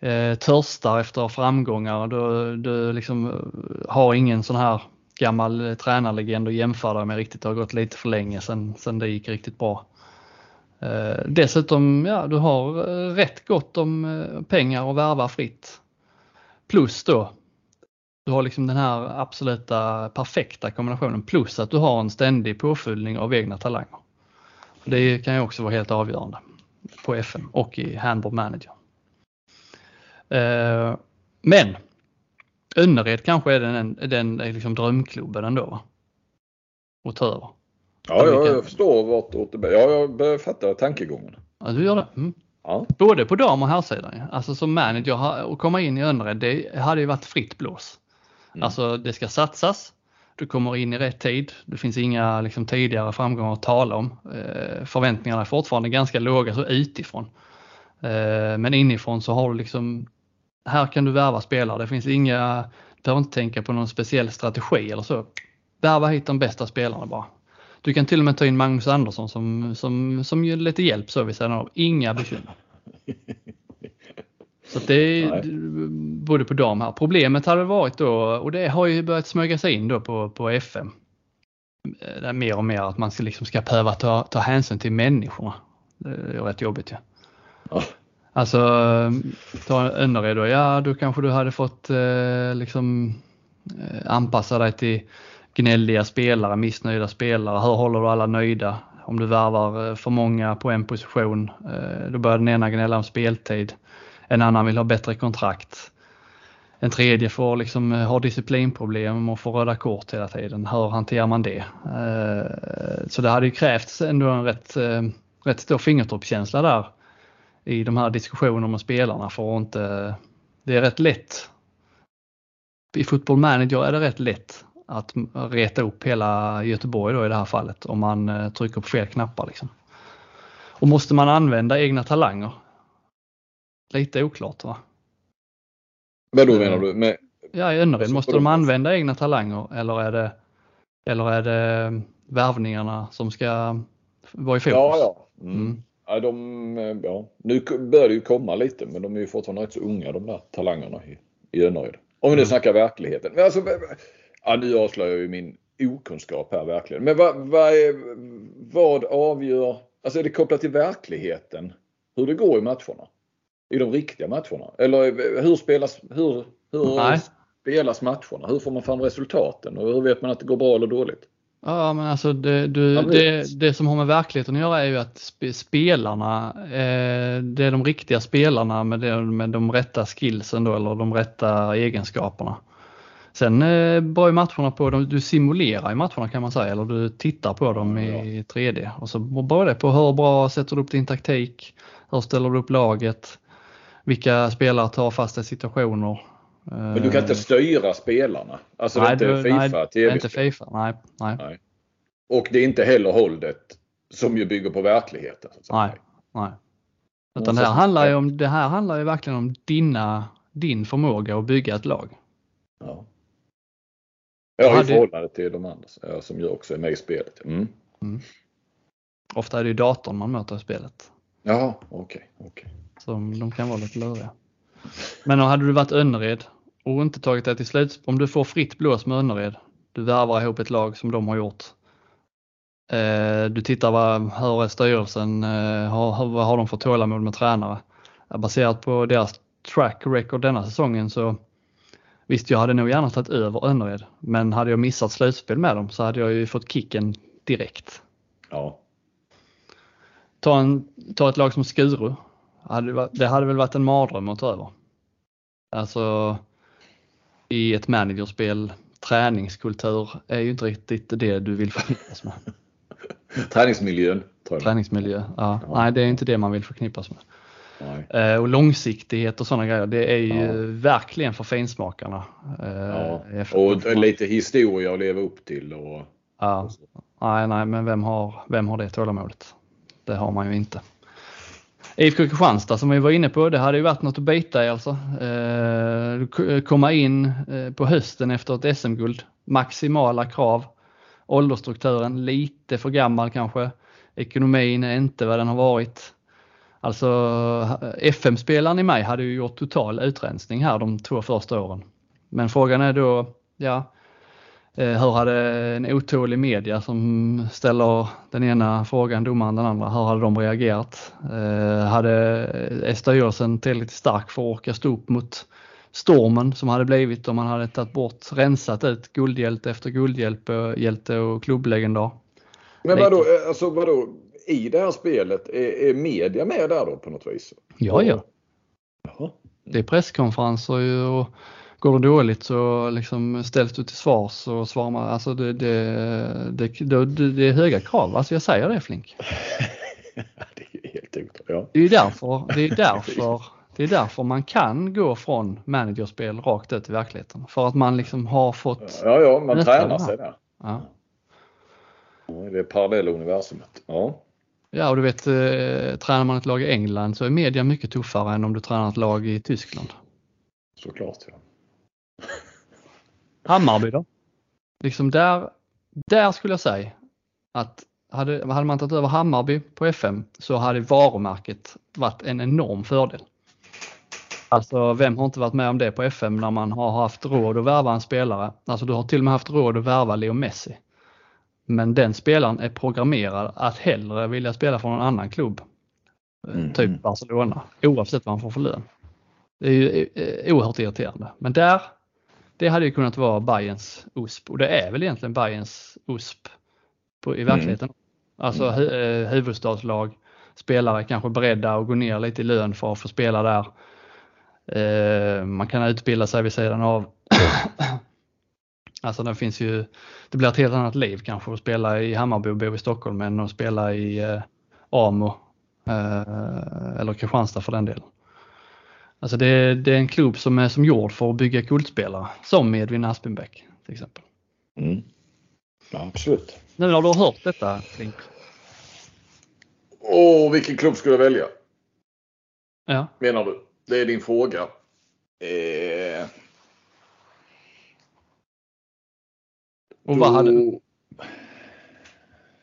eh, törstar efter framgångar, du, du liksom eh, har ingen sån här gammal eh, tränarlegend att jämföra med riktigt, det har gått lite för länge sedan, sedan det gick riktigt bra. Eh, dessutom, ja du har eh, rätt gott om pengar att värva fritt. Plus då, du har liksom den här absoluta perfekta kombinationen plus att du har en ständig påfyllning av egna talanger. Det kan ju också vara helt avgörande på FM och i Handball Manager. Eh, men Önnered kanske är den, den liksom drömklubben ändå. Att ta över. Ja, jag, jag förstår vart det Ja, jag börjar fatta tankegången. Ja, du gör det? Mm. Ja. Både på dam och herrsidan. Alltså som manager att komma in i Önnered, det hade ju varit fritt blås. Mm. Alltså det ska satsas du kommer in i rätt tid. Det finns inga liksom, tidigare framgångar att tala om. Eh, förväntningarna är fortfarande ganska låga så utifrån. Eh, men inifrån så har du liksom, här kan du värva spelare. Det finns inga, du behöver inte tänka på någon speciell strategi eller så. Värva hit de bästa spelarna bara. Du kan till och med ta in Magnus Andersson som, som, som ger lite hjälp så vid sidan av. Inga bekymmer. Så det är både på dam här. Problemet hade varit då, och det har ju börjat smyga sig in då på, på FM, eh, mer och mer att man ska, liksom ska behöva ta, ta hänsyn till människorna. Det är rätt jobbigt ju. Ja. Alltså, ta Önnered då, ja då kanske du hade fått eh, liksom eh, anpassa dig till gnälliga spelare, missnöjda spelare. Hur håller du alla nöjda? Om du värvar för många på en position, eh, då börjar den ena gnälla om speltid. En annan vill ha bättre kontrakt. En tredje får liksom eh, ha disciplinproblem och får röda kort hela tiden. Hur hanterar man det? Eh, så det hade ju krävts ändå en rätt, eh, rätt stor fingertoppskänsla där i de här diskussionerna med spelarna för att inte... Det är rätt lätt. I Football Manager är det rätt lätt att reta upp hela Göteborg då i det här fallet om man trycker på fel knappar. Liksom. Och måste man använda egna talanger lite oklart va? Vad då menar du? Med, Ja, i Önnered. Måste de använda egna talanger eller är det, eller är det värvningarna som ska vara i fokus? Ja, ja. Mm. Mm. ja, de, ja. Nu börjar det ju komma lite men de är ju fortfarande rätt så unga de där talangerna i, i Önnered. Om vi nu mm. snackar verkligheten. Men alltså, ja, nu avslöjar jag ju min okunskap här verkligen. Men vad, vad, är, vad avgör, alltså är det kopplat till verkligheten hur det går i matcherna? I de riktiga matcherna? Eller hur spelas, hur, hur spelas matcherna? Hur får man fram resultaten och hur vet man att det går bra eller dåligt? Ja men alltså det, du, det, det som har med verkligheten att göra är ju att spelarna, eh, det är de riktiga spelarna med, det, med de rätta skillsen då eller de rätta egenskaperna. Sen eh, beror matcherna på, du simulerar i matcherna kan man säga eller du tittar på dem i 3D och så beror det på hur bra sätter du upp din taktik, hur ställer du upp laget, vilka spelare tar fasta situationer. Men du kan inte styra spelarna? Alltså nej, det är inte Fifa? Nej, det är inte Fifa. Nej, nej, nej. Och det är inte heller Holdet som ju bygger på verkligheten? Nej, nej. Utan det här, handlar ju om, det här handlar ju verkligen om dina, din förmåga att bygga ett lag. Ja. Ja, i förhållande till de andra som ju också är med i spelet. Mm. Mm. Ofta är det ju datorn man möter i spelet. Ja, okej. Okay, okay. Så de kan vara lite luriga. Men hade du varit Önnered och inte tagit det till slut, om du får fritt blås med Önnered, du värvar ihop ett lag som de har gjort. Eh, du tittar vad, hur är styrelsen, eh, vad har de för tålamod med tränare? Baserat på deras track record denna säsongen så Visst, jag hade nog gärna tagit över Önnered, men hade jag missat slutspel med dem så hade jag ju fått kicken direkt. Ja. Ta, en, ta ett lag som Skuru. Det hade väl varit en mardröm att ta över. Alltså i ett managerspel, träningskultur är ju inte riktigt det du vill förknippas med. Träningsmiljön. Träningsmiljö, ja. ja. Nej, det är inte det man vill förknippas med. Eh, och långsiktighet och sådana grejer, det är ju ja. verkligen för finsmakarna. Eh, ja. Och lite historia att leva upp till. Och, ja. Och nej, nej, men vem har, vem har det tålamodet? Det har man ju inte. IFK Kristianstad som vi var inne på, det hade ju varit något att bita i alltså. Eh, eh komma in eh, på hösten efter ett SM-guld, maximala krav. Åldersstrukturen lite för gammal kanske. Ekonomin är inte vad den har varit. Alltså eh, FM-spelaren i mig hade ju gjort total utrensning här de två första åren. Men frågan är då, ja, hur hade en otålig media som ställer den ena frågan, domaren den andra, hur hade de reagerat? Eh, hade, är styrelsen tillräckligt stark för att orka stå upp mot stormen som hade blivit om man hade tagit bort, rensat ut guldhjälte efter guldhjälte och klubblegendar? Men vadå, alltså vadå, i det här spelet, är, är media med där då på något vis? Ja, ja. Jaha. Det är presskonferenser och går det dåligt så liksom ställs du till svars och svarar man. Alltså det, det, det, det, är höga krav, alltså jag säger det Flink. det är helt enkelt, ja. Det är därför, det är därför det är därför man kan gå från managerspel rakt ut i verkligheten. För att man liksom har fått... Ja, ja, man tränar sig där. Ja. Det är parallella universumet. Ja. Ja, och du vet, eh, tränar man ett lag i England så är media mycket tuffare än om du tränar ett lag i Tyskland. Såklart, ja. Hammarby då? Liksom där, där skulle jag säga att hade, hade man tagit över Hammarby på FM så hade varumärket varit en enorm fördel. Alltså vem har inte varit med om det på FM när man har haft råd att värva en spelare? Alltså du har till och med haft råd att värva Leo Messi. Men den spelaren är programmerad att hellre vilja spela för någon annan klubb. Mm. Typ Barcelona, oavsett vad han får för lön. Det är ju eh, oerhört irriterande. Men där, det hade ju kunnat vara Bayerns USP och det är väl egentligen Bayerns USP på, i verkligheten. Mm. Alltså hu eh, huvudstadslag, spelare kanske beredda att gå ner lite i lön för att få spela där. Eh, man kan utbilda sig vid sidan av. Alltså det finns ju, det blir ett helt annat liv kanske att spela i Hammarby och bo i Stockholm än att spela i eh, Amo eh, eller Kristianstad för den delen. Alltså det, det, är en klubb som är som gjord för att bygga kultspelare, som Edvin Aspinbäck till exempel. Mm. Ja, absolut. Nu när du har hört detta Flink? Åh, vilken klubb skulle jag välja? Ja. Menar du? Det är din fråga. Eh, Och vad hade...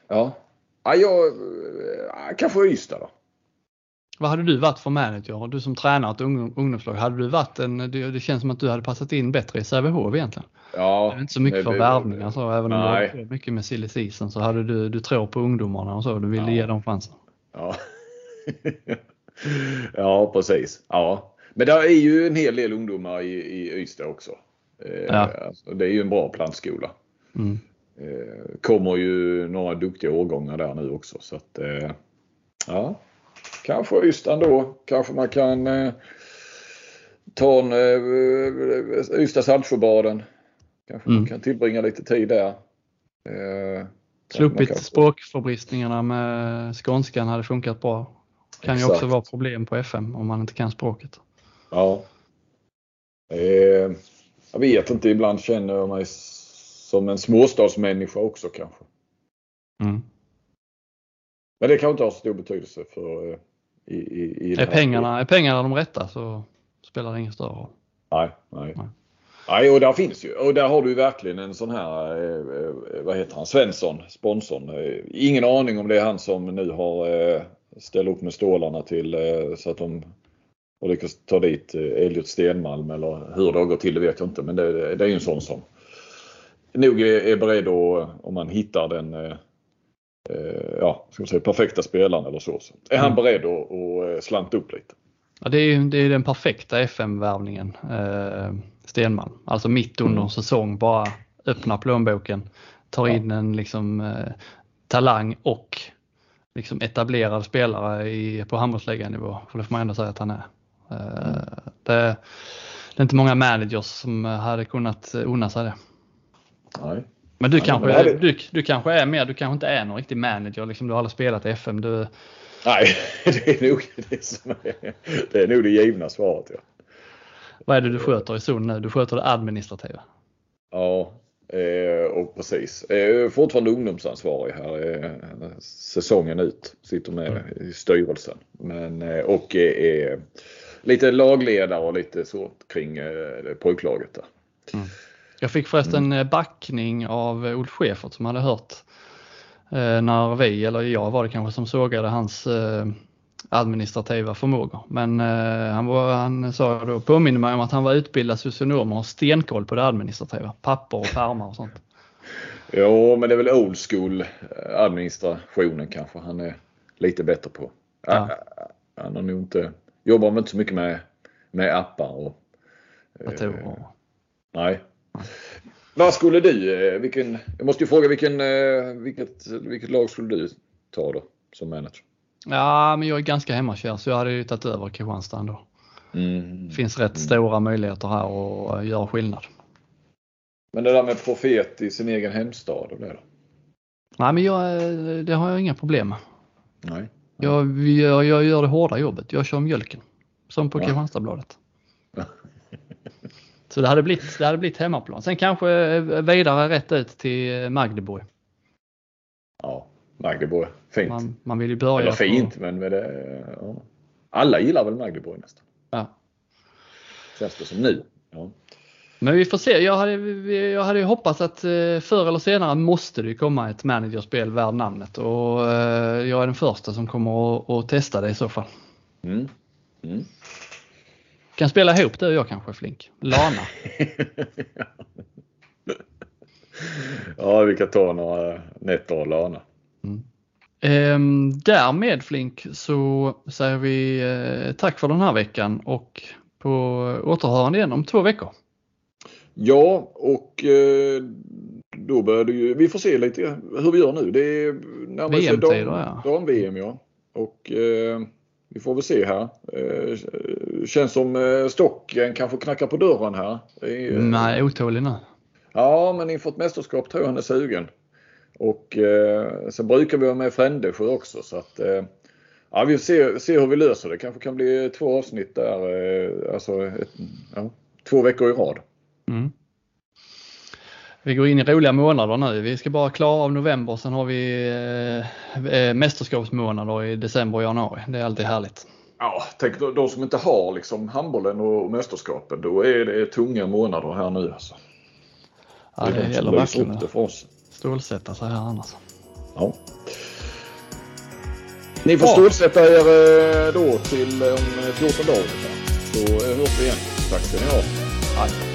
Ja. ja jag, kanske Ystad då. Vad hade du varit för manager? Du som tränar ett ungdomslag, hade du varit en, det, det känns som att du hade passat in bättre i Sävehof egentligen. Ja. Det är inte så mycket för värvningar så, även om nej. du har mycket med silly season så hade du, du tror på ungdomarna och så, du ville ja. ge dem chansen. Ja. ja, precis. Ja. Men det är ju en hel del ungdomar i, i Ystad också. Eh, ja. Alltså, det är ju en bra plantskola. Mm. Eh, kommer ju några duktiga årgångar där nu också så att eh, ja, kanske Ystad då. Kanske man kan eh, ta en eh, Ystad Saltsjöbaden. Kanske mm. man kan tillbringa lite tid där. Eh, Sluppit kan... språkförbristningarna med skånskan hade funkat bra. Kan Exakt. ju också vara problem på FM om man inte kan språket. Ja. Eh, jag vet inte, ibland känner jag mig som en småstadsmänniska också kanske. Mm. Men det kan inte ha så stor betydelse för eh, i, i, i är, pengarna, är pengarna de rätta så spelar det ingen större roll. Nej, nej. nej. Nej, och där finns ju. Och där har du verkligen en sån här, eh, eh, vad heter han, Svensson, sponsorn. Eh, ingen aning om det är han som nu har eh, ställt upp med stålarna till eh, så att de har lyckats ta dit eh, Elliot Stenmalm eller hur det har gått till det vet jag inte. Men det, det är ju en sån som nog är, är beredd att, om man hittar den ja, ska man säga, perfekta spelaren eller så, är han mm. beredd att, att slanta upp lite. Ja, det är, det är den perfekta FM-värvningen, eh, Stenman. Alltså mitt under mm. säsong bara öppna plånboken, tar in en liksom, eh, talang och liksom etablerad spelare i, på handbollsliganivå. För det får man ändå säga att han är. Eh, mm. det, det, är inte många managers som hade kunnat unna sig det. Nej. Men du, kanske, men det... du, du kanske är mer, du kanske inte är någon riktig manager. Liksom, du har aldrig spelat i FM. Du, Nej, det är nog det som är, det, är nog det givna svaret. Ja. Vad är det du sköter i zon nu? Du sköter det administrativa? Ja, eh, och precis. Är fortfarande ungdomsansvarig här eh, säsongen ut. Sitter med mm. i styrelsen. Men, eh, och är lite lagledare och lite så kring pojklaget där. Mm. Jag fick förresten mm. backning av Ulf Schäfert som hade hört Eh, när vi, eller jag var det kanske som sågade hans eh, administrativa förmågor. Men eh, han, var, han sa då, påminner mig om att han var utbildad socionom och har stenkoll på det administrativa, papper och pärmar och sånt. Jo, men det är väl old school administrationen kanske han är lite bättre på. Ja. Han har nog inte, jobbar väl inte så mycket med, med appar och datorer. Eh, nej. Vad skulle du, eh, vilken, jag måste ju fråga vilken, eh, vilket, vilket lag skulle du ta då som manager? Ja, men jag är ganska hemmakär så jag hade ju tagit över Kristianstad ändå. Mm. Finns rätt mm. stora möjligheter här att göra skillnad. Men det där med profet i sin egen hemstad och det då? Nej, men jag, eh, det har jag inga problem med. Nej. Jag, jag, jag gör det hårda jobbet. Jag kör mjölken. Som på ja. Kristianstadsbladet. Så det hade blivit, det hade blivit hemmaplan. Sen kanske eh, vidare rätt ut till Magdeburg. Ja, Magdeburg. Fint. Man, man vill ju börja. Eller fint, på... men med det, ja. alla gillar väl Magdeburg nästan. Ja. Känns det som nu. Ja. Men vi får se. Jag hade, jag hade hoppats att eh, förr eller senare måste det komma ett managerspel värd namnet och eh, jag är den första som kommer att, att testa det i så fall. Mm. Mm. Kan spela ihop du och jag kanske Flink. Lana. ja, vi kan ta några nätter och Lana. Mm. Ehm, därmed Flink så säger vi eh, tack för den här veckan och på återhörande igen om två veckor. Ja, och eh, då börjar det ju, vi får se lite hur vi gör nu. Det är närmare sig dam, ja. VM ja. Och eh, vi får väl se här. Eh, känns som eh, Stocken kanske knackar på dörren här. Nej, otålig nu. Ja, men inför ett mästerskap tror jag han är sugen. Och eh, sen brukar vi ha med Frändesjö också så att eh, ja, vi får se, se hur vi löser det. kanske kan bli två avsnitt där, eh, alltså ett, ja, två veckor i rad. Mm. Vi går in i roliga månader nu. Vi ska bara klara av november, sen har vi eh, eh mästerskapsmånader i december och januari. Det är alltid härligt. Ja, tänk de som inte har liksom handbollen och mästerskapen. Då är det tunga månader här nu. Alltså. Ja, det, det gäller liksom verkligen att stålsätta sig här annars. Ja. Ni får ja. stålsätta er eh, då till eh, om 14 dagar. Så hörs vi igen. Tack ska ni ha. Tack.